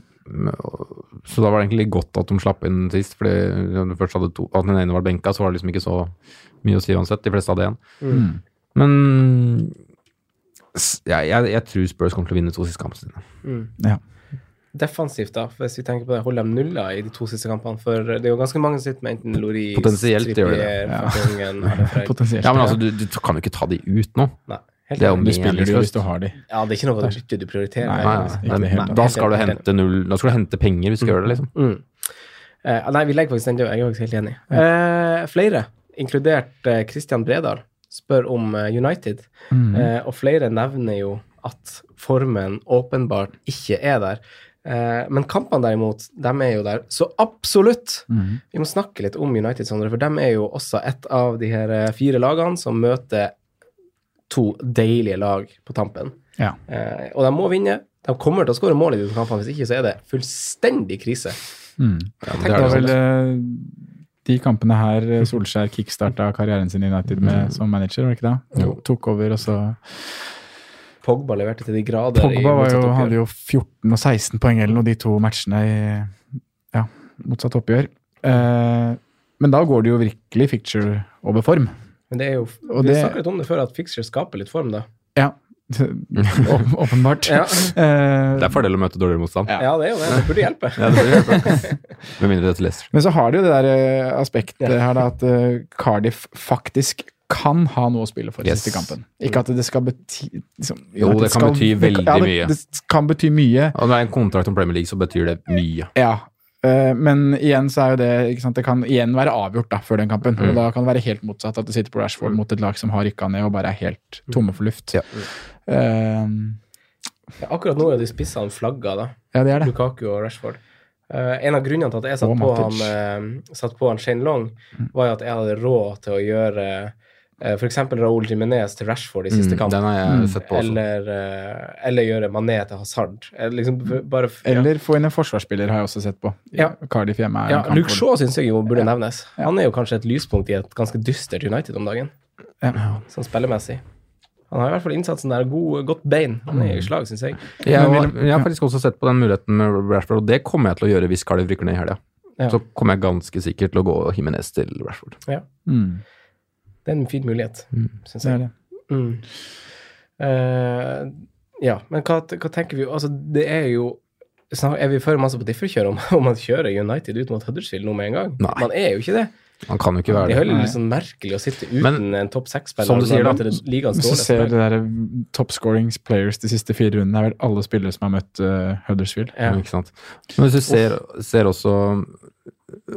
Så da var det egentlig godt at de slapp inn sist, fordi når du først hadde to, at den ene var benka, så var det liksom ikke så mye å si uansett. De fleste hadde én. Mm. Men ja, jeg, jeg, jeg tror Spurs kommer til å vinne to siste kampene sine. Mm. Ja. Defensivt, da, hvis vi tenker på det, holder de nulla i de to siste kampene? For det er jo ganske mange som sitter med enten Loris, Potensielt gjør de det. Trippier, Ja. Potensielt. Ja, men altså, du, du kan jo ikke ta de ut nå. Nei, helt Det er jo du spiller de jo hvis du har de. Ja, det er ikke noe bytte du prioriterer. Nei, Nei, nei, nei, det da skal du hente null Da skal du hente penger hvis du skal gjøre det, liksom. Mm. Uh, nei, vi legger faktisk den død. Jeg er faktisk helt enig. Uh, flere, inkludert uh, Christian Bredal, spør om United. Mm. Eh, og flere nevner jo at formen åpenbart ikke er der. Eh, men kampene derimot, de er jo der. Så absolutt! Mm. Vi må snakke litt om United, Sondre, for de er jo også et av de her eh, fire lagene som møter to deilige lag på tampen. Ja. Eh, og de må vinne. De kommer til å skåre mål i de kampene, hvis ikke så er det fullstendig krise. Mm. Ja, Det er det vel sånn. eh, de kampene her Solskjær kickstarta karrieren sin i United med som manager, var det ikke det? Jo. Tok over, og så Pogba leverte til de grader i Pogba var jo, hadde jo 14 og 16 poeng eller noe de to matchene i ja, motsatt oppgjør. Eh, men da går det jo virkelig picture over form. Men det er jo Og Vi det- snakket om det før, at fixture skaper litt form, da. Ja, åpenbart. Ja. Eh, Det er fordel å møte dårligere motstand. Ja, det er jo det. Det burde hjelpe. Ja, det burde hjelpe. Med mindre det er til Leicester. Men så har de jo det der eh, aspektet her da, at eh, Cardiff faktisk kan ha noe å spille for i Yes. siste kampen. Ikke at det skal bety liksom, Jo, at det kan bety veldig ja, det, mye. Det kan bety mye, Og når det er en kontrakt om Premier League, så betyr det mye. ja. uh, men igjen så er jo det ikke sant, Det kan igjen være avgjort da, før den kampen. Mm. Og da kan det være helt motsatt, at du sitter på Rashford mot et lag som har rykka ned og bare er helt tomme for luft. Ja. Uh, Ja, akkurat nå er de spissene flagga, da. ja, det er det. Lukaku og Rashford. Uh, en av grunnene til at jeg satt på, han, uh, satt på han Shane Long, var jo at jeg hadde råd til å gjøre uh, f.eks. Raúl Jiminez til Rashford i siste Mm, kamp. Den har jeg Mm. sett på også. Eller, eh, eller gjøre Mané til Hazard. Eh, liksom, bare, ja. Eller få inn en forsvarsspiller, har jeg også sett på. Ja. Cardiff hjemme er Ja, en Luke Shaw syns jeg jo burde Ja. nevnes. Han er jo kanskje et lyspunkt i et ganske dystert United om dagen, Ja. sånn spillemessig. Han har i hvert fall innsatsen der. God, godt bein. Han er i slag, syns jeg. Jeg, jeg har faktisk også sett på den muligheten med Rashford, og det kommer jeg til å gjøre hvis Cardiff rykker ned i helga. Ja. Så kommer jeg ganske sikkert til å gå Himinez til Rashford. Mm, Det er en fin mulighet, syns det er jeg. det. Mm. Uh, ja, men hva, hva tenker vi Altså, det er jo Er vi for masse på differkjør om, om man kjører United ut mot Huddersfield nå med en gang? Nei. Man er jo ikke det. Man kan jo ikke Det være er det. jo Nei. litt sånn merkelig å sitte uten Men, en topp seks-spiller. som du sier da, Hvis du ser det der top scoring players de siste fire rundene, er vel alle spillere som har møtt uh, Huddersfield. Ja. Men hvis du ser, ser også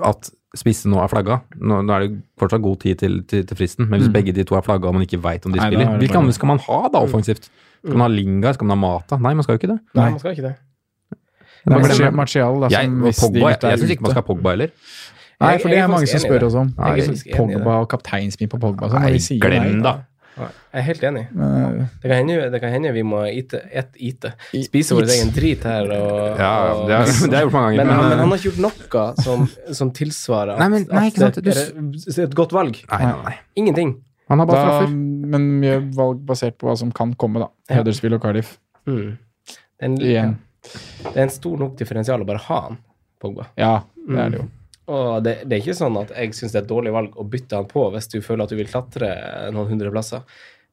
at spissen nå er flagga Nå, nå er det fortsatt god tid til, til, til fristen, men hvis Mm. begge de to er flagga og man ikke veit om de Nei, spiller, er det hvilke andre skal man ha da offensivt? Skal man ha Linga? Skal man ha Mata? Nei, man skal jo ikke det. Nei, man skal ikke det. Det er Martial, Martial da, Jeg, som og hvis de Pogba, gutta er jeg syns ikke man skal ha Pogba heller. Nei, for det er mange som spør oss om. Jeg er. Pogba og kapteinsbin på Pogba. Så Nei, når vi sier glem det da. Jeg er helt enig. Men, eh, Det kan hende, det kan hende vi må ite, et ite. Spise vår egen drit her. Og, Ja, og, det har jeg gjort mange ganger. men, Men, han, men eh, han har ikke gjort noe som, som tilsvarer at, Nei, men- nei, at det er et godt valg. nei, nei, nei. Ingenting. Han har bare da, straffer. men mye valg basert på hva som kan komme, da. Huddersfield og Cardiff. Mm. Det, er en, det er en stor nok differensial å bare ha han, Pogba. Ja, det er det jo. Og det, det er ikke sånn at jeg syns det er et dårlig valg å bytte han på hvis du føler at du vil klatre noen hundre plasser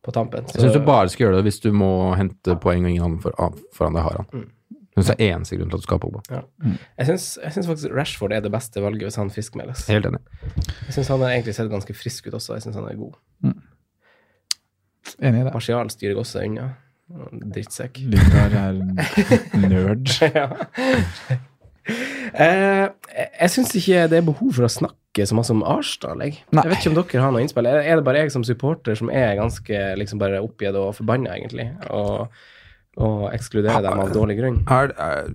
på tampen. Jeg syns du bare skal gjøre det hvis du må hente poeng og ingen andre for, ah, foran deg har han. Mm. Jeg synes det er eneste grunn til at du skal ha Pogba. Jeg Mm. jeg syns faktisk Rashford er det beste valget hvis han friskmeldes. Helt enig. Jeg syns han har egentlig sett ganske frisk ut også. Jeg syns han er god. Enig i det. Martial styrer jeg også unna. Drittsekk. Lindar er nerd. ja. Eh, jeg syns ikke det er behov for å snakke så masse om Arsdal. Jeg, jeg vet ikke om dere har noe innspill. Er det bare jeg som supporter som er ganske liksom bare oppgitt og forbanna, egentlig? Og, og ekskluderer dem av dårlig grunn? Er, er,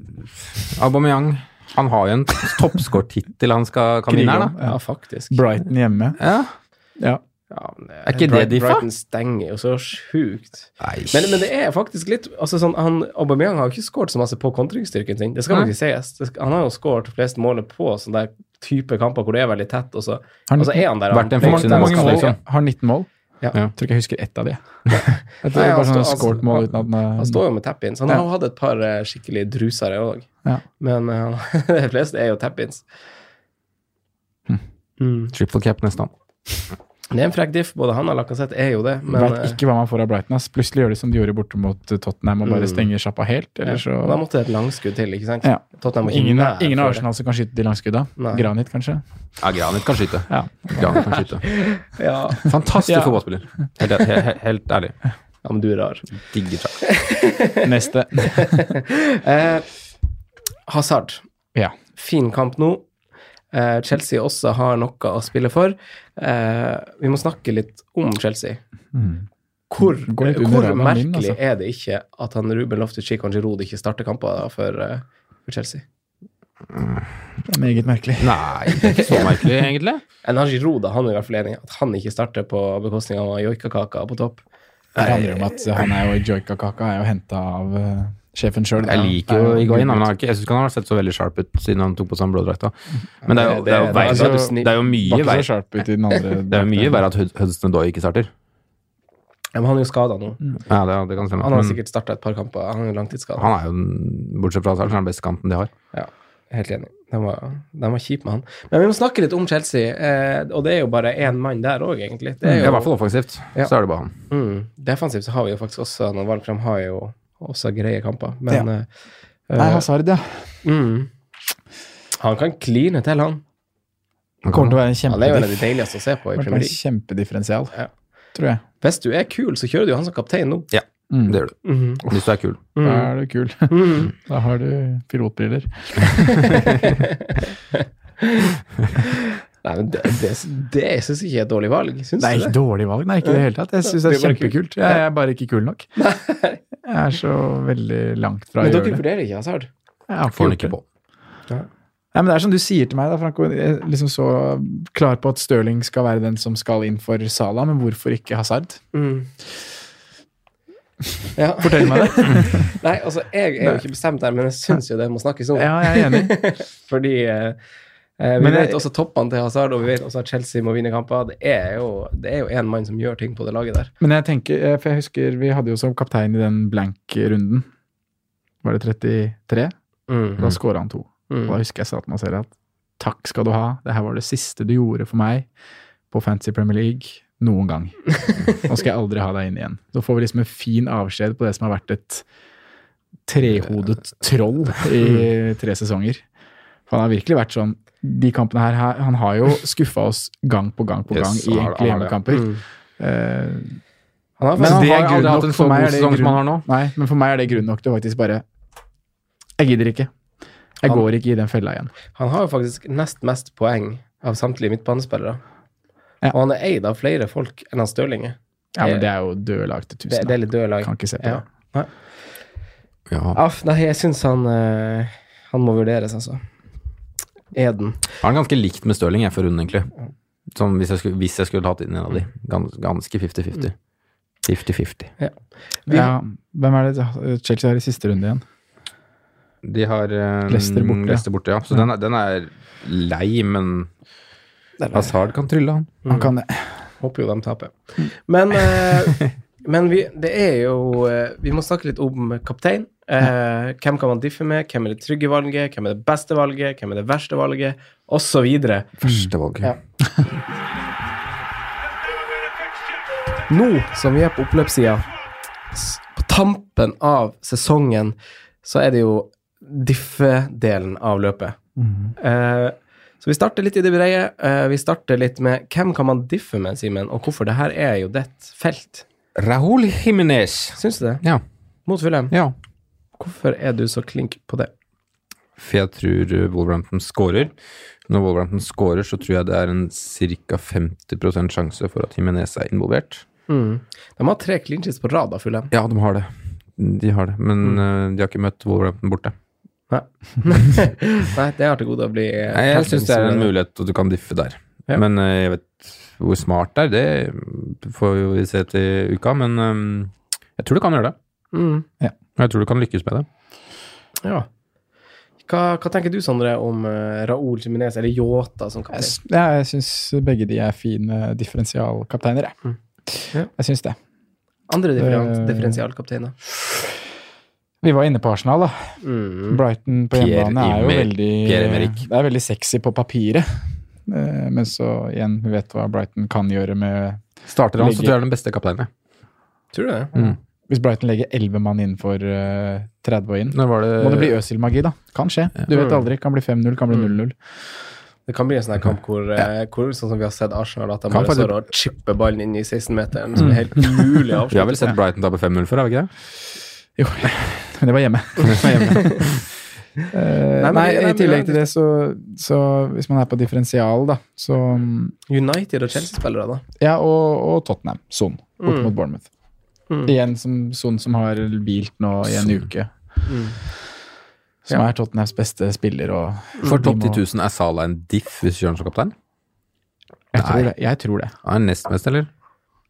Aubameyang han har jo en toppskårtittel han skal, kan vinne her, da. Ja, faktisk. Brighton hjemme. Ja. Ja. Ja, men det- Er ikke det de? Brighton stenger jo så sjukt. Men, men det er faktisk litt altså sånn, han, Aubameyang har jo ikke skåret så masse på kontringsstyrken sin. Det skal Nei. faktisk sies. Det skal, han har jo skåret flest mål på sånne der type kamper hvor det er veldig tett, og så, Har og så er han der. han- fikser Hvor mange mål? liksom? Har 19 mål. Ja. Ja. Jeg tror ikke jeg husker ett av de. Nei, han sånn står- skåret han- han, Han står jo med tap-ins. Han Ja. har jo hatt et par eh, skikkelig drusere òg, Ja. men uh, de fleste er jo tap-ins. Mm. Triple cap nesten. Det er en frekk diff. Både han og Lacassette er jo det, men Vet eh, ikke hva man får av Brighton. Ass. Plutselig gjør de som de gjorde borte mot eh, Tottenham og bare Mm. stenger sjappa helt. ja. Eller så Da måtte det et langskudd til, ikke sant? Ja. Ingen, ingen av. Arsenal som kan skyte de langskudda. Nei. Granit, kanskje. Ja, Granit kan skyte. Ja. Granit kan skyte. Ja. Fantastisk Ja. fotballspiller. Helt, helt, helt ærlig. ja, men du er rar. Digger takk. Neste. Eh, Hazard. Ja. Fin kamp nå. Eh, Chelsea også har noe å spille for. Eh, vi må snakke litt om Chelsea. Mm. Hvor, hvor radaren min, merkelig altså. er det ikke at han Ruben Loftus-Cheek og Giroud ikke starter kamper for, eh, for Chelsea? Det er meget merkelig. Nei, det er ikke så merkelig, egentlig. En Giroud da, han er i hvert fall enig at han ikke starter på bekostning av joikakaka på topp. Det handler om at han er jo joika-kaka er jo henta av sjefen sjøl. Jeg liker jo Higuain, men han jeg syns ikke han har sett så veldig sharp ut siden han tok på seg den blå drakta. Men det er jo, det er jo, Det- det- verre- det er jo det er jo mye verre. sharp ut i den andre. Det er jo mye verre at Hudson Doy ikke starter. Ja, men han er jo skada nå. Ja, det, det kan stemme. Han har sikkert starta et par kamper. Han er langtidsskada. han er jo, bortsett fra seg, den beste kanten de har. Ja, helt enig. Den var, den var kjip med han. Men vi må snakke litt om Chelsea, eh, og det er jo bare én mann der òg, egentlig. Det er Ja, jo, I hvert fall offensivt. Ja. Så er det bare han. mm, defensivt så har vi jo faktisk også noen valg, for de har jo også greie kamper. Men Ja. eh, Nei, eh, Hazard, ja. mm, han kan kline til, han. Han Kommer til å være en Han er jo en av de kjempediff- deiligste å se på i kommer til å Premier være League. kjempedifferensial, Ja. tror jeg. Hvis du er kul, så kjører du jo han som kaptein nå. Mm. det gjør du. Mhm. Hvis du er kul. Da Mm. er du kul. Mhm. Da har du pilotbriller. Nei, men det, det, det syns jeg ikke er et dårlig valg. Syns Det er ikke det? dårlig valg, nei, ikke i det hele tatt. Jeg syns det er kjempekult. Jeg er bare ikke kul nok. Jeg er så veldig langt fra å gjøre det. Men dere vurderer ikke Hazard? Jeg Får den ikke på. Nei, men det er som du sier til meg, da, Franco. Jeg er liksom så klar på at Stirling skal være den som skal inn for Sala, men hvorfor ikke Hazard? Mm. Ja. Fortell meg det. Nei, altså, jeg er jo ikke bestemt der, men jeg syns jo det må snakkes om. Ja, jeg er enig. Fordi eh, eh, vi Men jeg- vet også toppene til Hazard, og vi vet også at Chelsea må vinne kamper. Det er jo det er jo én mann som gjør ting på det laget der. Men jeg tenker, eh, for jeg husker vi hadde jo som kaptein i den blank-runden. Var det 33? Da skåra han to. Mm. Og da husker jeg sa til meg selv at takk skal du ha, det her var det siste du gjorde for meg på Fancy Premier League noen gang. Nå skal jeg aldri ha deg inn igjen. Så får vi liksom en fin avskjed på det som har vært et trehodet troll i tre sesonger. For han har virkelig vært sånn De kampene her, her- Han har jo skuffa oss gang på gang på Yes, gang i enkle det. hjemmekamper. Mm. Uh, Han har Men han det er har grunn aldri nok hatt en for så meg god er det sesong som han har nå. Nei, men for meg er det grunn nok til faktisk bare Jeg gidder ikke. Jeg Han- går ikke i den fella igjen. han har jo faktisk nest mest poeng av samtlige midtbanespillere. Ja. Og han er eid av flere folk enn han Stirling er. Ja, men det er jo døde lag til tusen. det er litt døde lag. Kan ikke se på Ja. det. Ja. Aff, nei, jeg syns han eh, Han må vurderes, altså. Eden. Har den ganske likt med Stirling, jeg, for runden, egentlig. Som hvis jeg skulle, hvis jeg skulle tatt inn en av de. Gans, ganske 50-50. 50-50. Vi- Ja, hvem er det Chelsea har i siste runde igjen? De har um, Leicester borte, ja. Leicester borte, ja. Så den, er, den er lei, men Hazard kan trylle, han. Han kan det. Håper jo de taper. Men, eh, men vi, det er jo eh, Vi må snakke litt om kaptein. Eh, hvem kan man diffe med? Hvem er det trygge valget? Hvem er det beste valget? Hvem er det verste valget? Og så videre. Første valg. Ja. Nå som vi er på oppløpssida, på tampen av sesongen, så er det jo diffe-delen av løpet. Eh, så vi starter litt i det breie. Eh, vi starter litt med hvem kan man diffe med, Simen, og hvorfor det her er jo ditt felt. Raúl Jiménez. Syns du det? Ja. Mot Fulham. ja. Hvorfor er du så klink på det? For jeg tror uh, Wolverhampton scorer. Når Wolverhampton scorer, så tror jeg det er en ca. 50% sjanse for at Jimenez er involvert. Mm. De har tre clinches på rad av Fulham. Ja, de har det. De har det. Men uh, de har ikke møtt Wolverhampton borte. Nei. Nei, det har til gode å bli eh, Nei, jeg syns det er en mulighet og du kan diffe der. Ja. Men jeg vet hvor smart det er, det får vi se til uka. Men um, jeg tror du kan gjøre det. Mm. Ja. jeg tror du kan lykkes med det. Ja. Hva, hva tenker du, Sondre, om uh, Raoul Jiminez, eller Yota som kaptein? Jeg, ja, jeg syns begge de er fine differensialkapteiner, jeg. Mm. Ja. Jeg syns det. Andre Eh, differensialkapteiner? Vi var inne på Arsenal, da. Mm. Brighton på hjemmebane er jo veldig. Det er veldig sexy på papiret. Eh, Men så igjen, vi vet hva Brighton kan gjøre med Starter han, så tror jeg er den beste kapteinen. Tror du det? Mm. Hvis Brighton legger 11 mann innenfor for eh, 30 og inn. Det Må det bli Øsil-magi, da? Kan skje. Du vet aldri. Kan bli 5-0, kan bli Mm. 0-0. Det kan bli en sånn kamp hvor, ja. hvor sånn som vi har sett Arsenal, at de bare står og chipper ballen inn i 16-meteren, som er helt umulig å Vi har vel sett Brighton tape 5-0 før, har vi ikke det? Jo, men det var hjemme. Det var men- nei, nei, i tillegg til det, så, så hvis man er på differensial, da, så United og Chelsea-spillere, da. Ja, og, og Tottenham. Son, bort Mm. mot Bournemouth. Mm. Igjen som Son som har hvilt nå i en Son. uke. Mm. Som Ja. er Tottenhams beste spiller, og For de topp 10 000 er Salah en diff hvis du kjører som kaptein? Jeg tror det. Jeg tror det. Han er nest mest, eller?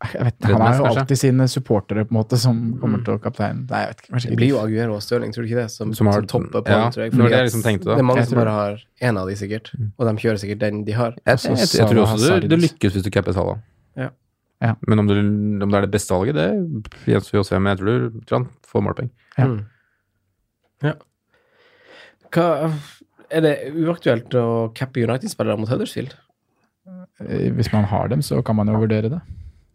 Jeg vet, ikke, han har jo mest, alltid sine supportere på en måte som kommer til å kapteine. Nei, jeg vet ikke. Kanskje Det blir jo Aguero og Stirling, tror du ikke det? Som, Som som, har- topper på, ja, tror jeg. fordi det jeg liksom tenkte da. Det er mange Jeg som bare har én av de, sikkert. Og de kjører sikkert den de har. Jeg, jeg, jeg, jeg tror også du, du lykkes hvis du capper Salah. Ja. Ja. Men om, du, om det er det beste valget, det gjenstår jo å se. Men jeg tror, du, tror han får målpoeng. Ja. Mm. ja. Hva Er det uaktuelt å cappe United-spillere mot Huddersfield? Eh, Hvis man har dem, så kan man jo vurdere det.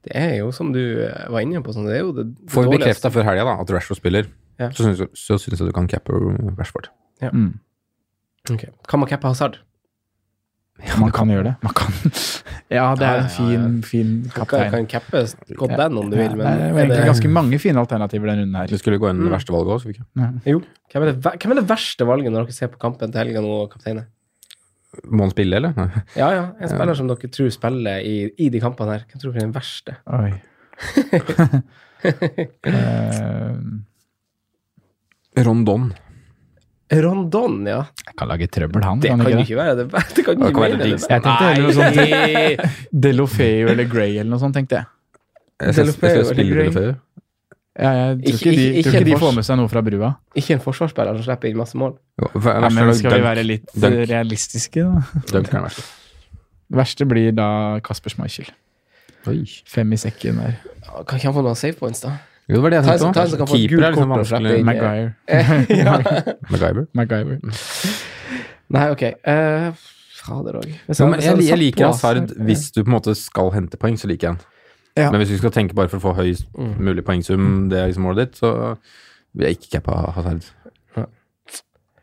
Det er jo som du eh, var inne på, sånn, det er jo det, Får vi bekrefta før helga at Rashford spiller, Ja. så syns så syns jeg du kan cappe Rashford. Mm. Okay. Kan man cappe Hazard? Ja, Man kan gjøre det. Man kan. Ja, det er en fin, fin kaptein kaptein. kan cappe Scott den om du vil, men det er egentlig ganske mange fine alternativer den runden her. Det skulle gå inn det Mm. verste valget òg, så vi ikke Ja. hvem, er det, hvem er det verste valget når dere ser på kampen til helga nå, kapteiner? Må han spille, eller? Ja, ja. En spiller som dere tror spiller i, i de kampene her. Hvem tror dere er den verste? Oi. Rondon. Rondon, ja. Jeg kan lage trøbbel, han. Det kan jo ikke være det verste. Det kan Det ikke kan være det det. Jeg tenkte heller noe sånt. Delofeu eller Grey eller noe sånt, tenkte jeg. Jeg skal, jeg spille Gray? Delofeu. Ja, jeg tror Ikke- ikke, de, ikke- tror ikke de får med seg noe fra brua. Ikke en forsvarsspiller som slipper inn masse mål. Jo, for- Ja, men skal skal vi være litt Dunk. realistiske, da? Dunk er den verste. Det verste blir da Kasper Schmeichel. Oi. Fem i sekken der. Kan ikke han få noen save points, da? Jo, det var det jeg tenkte òg. Keeper er liksom vanskelig. Maguire. MacGyver. Maguire. Nei, ok. Uh, fader òg. Jeg, jeg, jeg liker Hazard hvis du på en måte skal hente poeng, så liker jeg han. Ja. Men hvis du skal tenke bare for å få høyest Mm. mulig poengsum, det er liksom målet ditt, så vil jeg ikke cappe Hazard.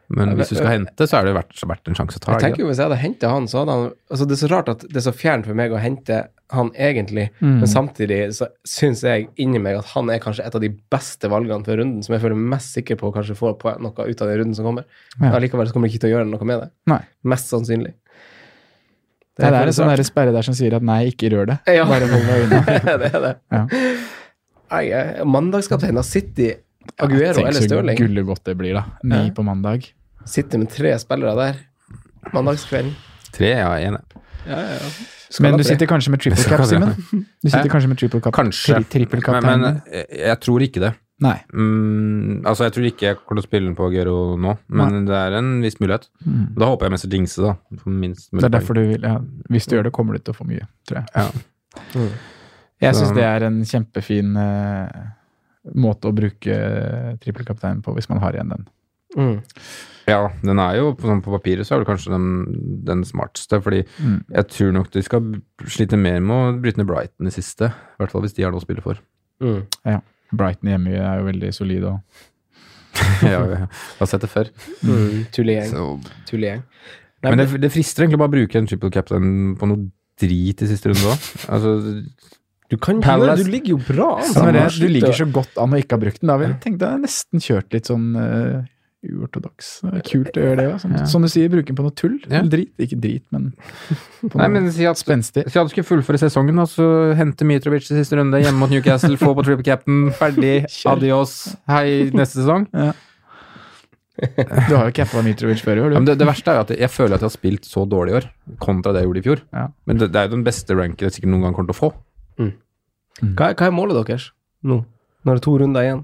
Men hvis du skal hente, så er det verdt, verdt en sjanse å ta. Jeg tenker jo Hvis jeg hadde henta han, så hadde han altså Det er så rart at det er så fjernt for meg å hente han egentlig, Mm. men samtidig så syns jeg inni meg at han er kanskje et av de beste valgene for runden, som jeg føler mest sikker på å kanskje få på noe ut av den runden som kommer. Ja. Allikevel så kommer jeg ikke til å gjøre noe med det. Nei. Mest sannsynlig. Det er, det er, en sånn sperre der som sier at nei, ikke rør det. Ja. Bare hold deg unna. det er det. Ja. Mandagskaptein av City, Aguero Tenk så gullig gullegodt det blir, da. Ni Ja. på mandag. Sitter med tre spillere der mandagskvelden. Tre, ja, én. Ja, ja, ja. Men du sitter kanskje med triple cap. Simen? Du sitter kanskje med triple cap? Kanskje. Tri triple cap Men, men jeg, jeg tror ikke det. Nei. Mm, altså, jeg tror ikke jeg kommer til å spille den på Gero nå, men det er en viss mulighet. Mm. Da håper jeg mest å jinxe, da. Minst Det er derfor du vil ja, Hvis du gjør det, kommer du til å få mye, tror jeg. Ja. Mm. Jeg syns det er en kjempefin uh, måte å bruke trippelkapteinen på, hvis man har igjen den. Mm. Ja, den er jo på, sånn på papiret så er det kanskje den, den smarteste, fordi Mm. jeg tror nok de skal slite mer med å bryte ned Brighton i siste. I hvert fall hvis de har noe å spille for. Mm. Brighton hjemme er jo veldig solid og ja, jeg har sett det før. Mm. Tullegjeng. Så, men det, det frister egentlig bare å bruke en triple captain på noe drit i siste runde òg. Altså, du kan Palace- Du ligger jo bra an. Ja, Du ligger så godt an og ikke har brukt den. Da vil jeg tenkt jeg nesten kjørt litt sånn uh, uortodoks. Er Kult å gjøre det òg. Som, Ja. som du sier, bruke den på noe tull. Ja. Eller drit. Ikke drit, men på Nei, noe men si at, spenstig. si at du skulle fullføre sesongen, og så hente Mitrovic i siste runde hjemme mot Newcastle, få på triple cap'n, ferdig, adios, hei neste sesong. Du har jo cappa Mitrovic før i år, Ja, men det, det verste er jo at jeg føler at jeg har spilt så dårlig i år, kontra det jeg gjorde i fjor. Ja. Men det, det er jo den beste ranken jeg sikkert noen gang kommer til å få. Hva, hva er målet deres nå? Det er det to runder igjen?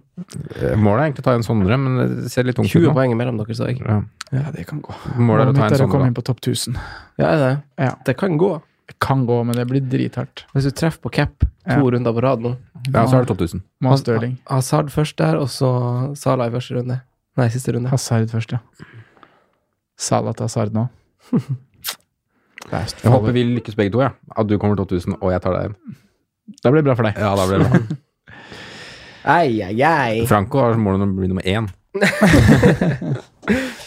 Eh, Målet er egentlig å ta en Sondre, men det ser litt tungt ut nå. 20 nå. poeng mellom dere, sa jeg. Ja. Ja, det kan gå. Målet er å ta mitt en er å komme Sondre. inn på topp 1000. Ja, er det? Ja. Det kan gå. Det kan gå, men det blir drithardt. Hvis du treffer på cap to Ja. runder på rad nå. Ja, så er det 12 000. Må Stirling. Hazard først der, og så Salah i første runde. Nei, siste runde. Hazard først, ja. Salah til Hazard nå. Jeg håper vi lykkes begge to, ja. At du kommer 12 000, og jeg tar deg igjen. Det blir bra for deg. Ja, det blir bra. Ei, ei, ei. Franco har målet mål å bli nummer én.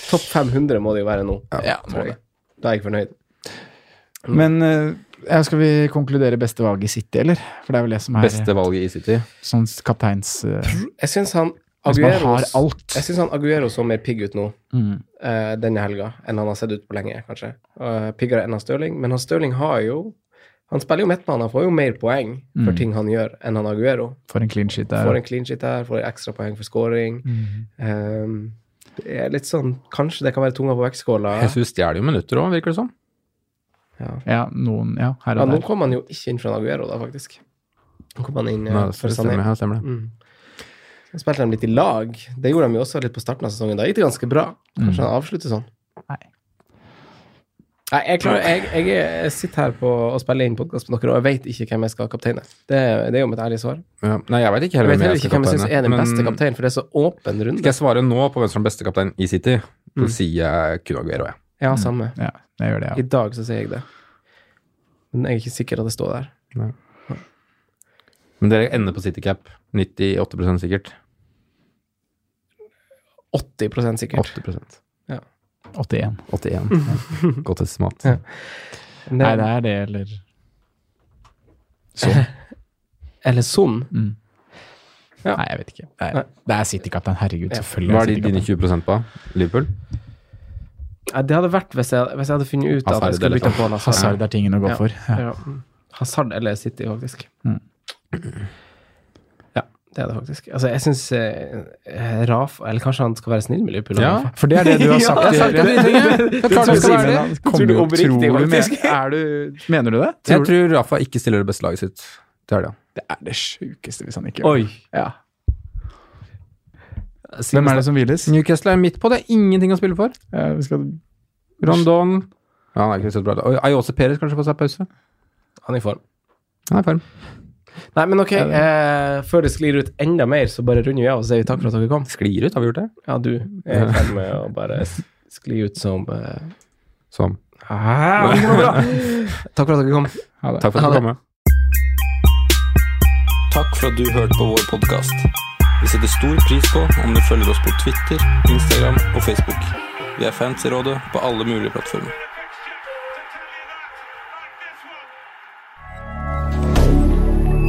Topp 500 må det jo være nå. Ja, tror jeg. Da er jeg fornøyd. Men eh, ja, skal vi konkludere beste valg i City, eller? For det er vel det som er Beste valget i City. sånn kapteins... uh, Jeg syns han man Aguero har alt. Jeg syns han Aguero så mer pigg ut nå mm. uh, denne helga enn han har sett ut på lenge, kanskje. Uh, piggere enn han Stirling. Men han Stirling har jo Han spiller jo midtbane, han får jo mer poeng for Mm. ting han gjør, enn han Aguero. Får en clean sheet der. Får en clean sheet der, får ekstra poeng for scoring. Mm. Um, det er litt sånn Kanskje det kan være tunga på vektskåla. Jesus stjeler jo minutter òg, virker det som. Ja. Ja, noen Ja, her ja, der. nå kom han jo ikke inn fra Aguero, da, faktisk. Nå kom han inn Nei, for Sané. stemmer, ja, stemmer det. Mm. Så spilte de litt i lag. Det gjorde de jo også litt på starten av sesongen. Da gikk det ganske bra. Kanskje Mm. han avslutter sånn. Nei. Nei, jeg, klarer, jeg, jeg, er- sitter her på og spiller inn podkast med dere, og jeg vet ikke hvem jeg skal kapteine. Det, det er jo mitt ærlige svar. Ja. Nei, jeg vet ikke Jeg vet hvem heller jeg ikke hvem jeg syns er den men beste kapteinen, for det er så åpen Skal jeg svare nå på hvem som er beste kaptein i City, så Mm. sier jeg kun Aguero, jeg. Ja, samme. Ja, jeg gjør det, I dag så sier jeg det. Men jeg er ikke sikker at det står der. Men dere ender på CityCap. 98% sikkert. 80 sikkert. 80 81. 81. Ja. Godt estimat. Ja. Det, Nei, det er det, eller sånn. Eller sånn. Mm. Ja. Nei, jeg vet ikke. Det er, det er City-kaptein. Herregud, selvfølgelig. Hva er de, dine 20% på? Liverpool? Ja, det hadde vært hvis jeg, hvis jeg hadde funnet ut at Hazard jeg skulle bytte på Hazard. Hazard er tingen å gå Ja. for. Ja. Ja. Hazard eller City, faktisk. Mm. Ja, det er det faktisk. Altså, jeg syns eh, Rafa Eller kanskje han skal være snill med Liverpool? Ja. For det er det du har sagt. jeg det. Det tror jeg jeg det. er oppriktig, du faktisk. Er du Mener du det? Jeg Tror du- tror Rafa ikke stiller det beste laget sitt til helga. Det er det sjukeste hvis han ikke gjør det. Ja. Hvem er det som hviles? Newcastle er midt på, det er ingenting å spille for. Ja, vi skal Rondon ja, Han er ikke så bra. Ayose Perez kanskje får seg pause. Han er i form. Han er i form. Nei, men ok, eh, før det sklir ut enda mer, så bare runder vi av og sier takk for at dere kom. Sklir ut, har vi gjort det? Ja, du er i ferd med å bare skli ut som eh, Som. ah. Takk for at dere kom. ha det. Takk for at du kom. Takk for at du hørte på vår podkast. Vi setter stor pris på om du følger oss på Twitter, Instagram og Facebook. Vi er fans i rådet på alle mulige plattformer.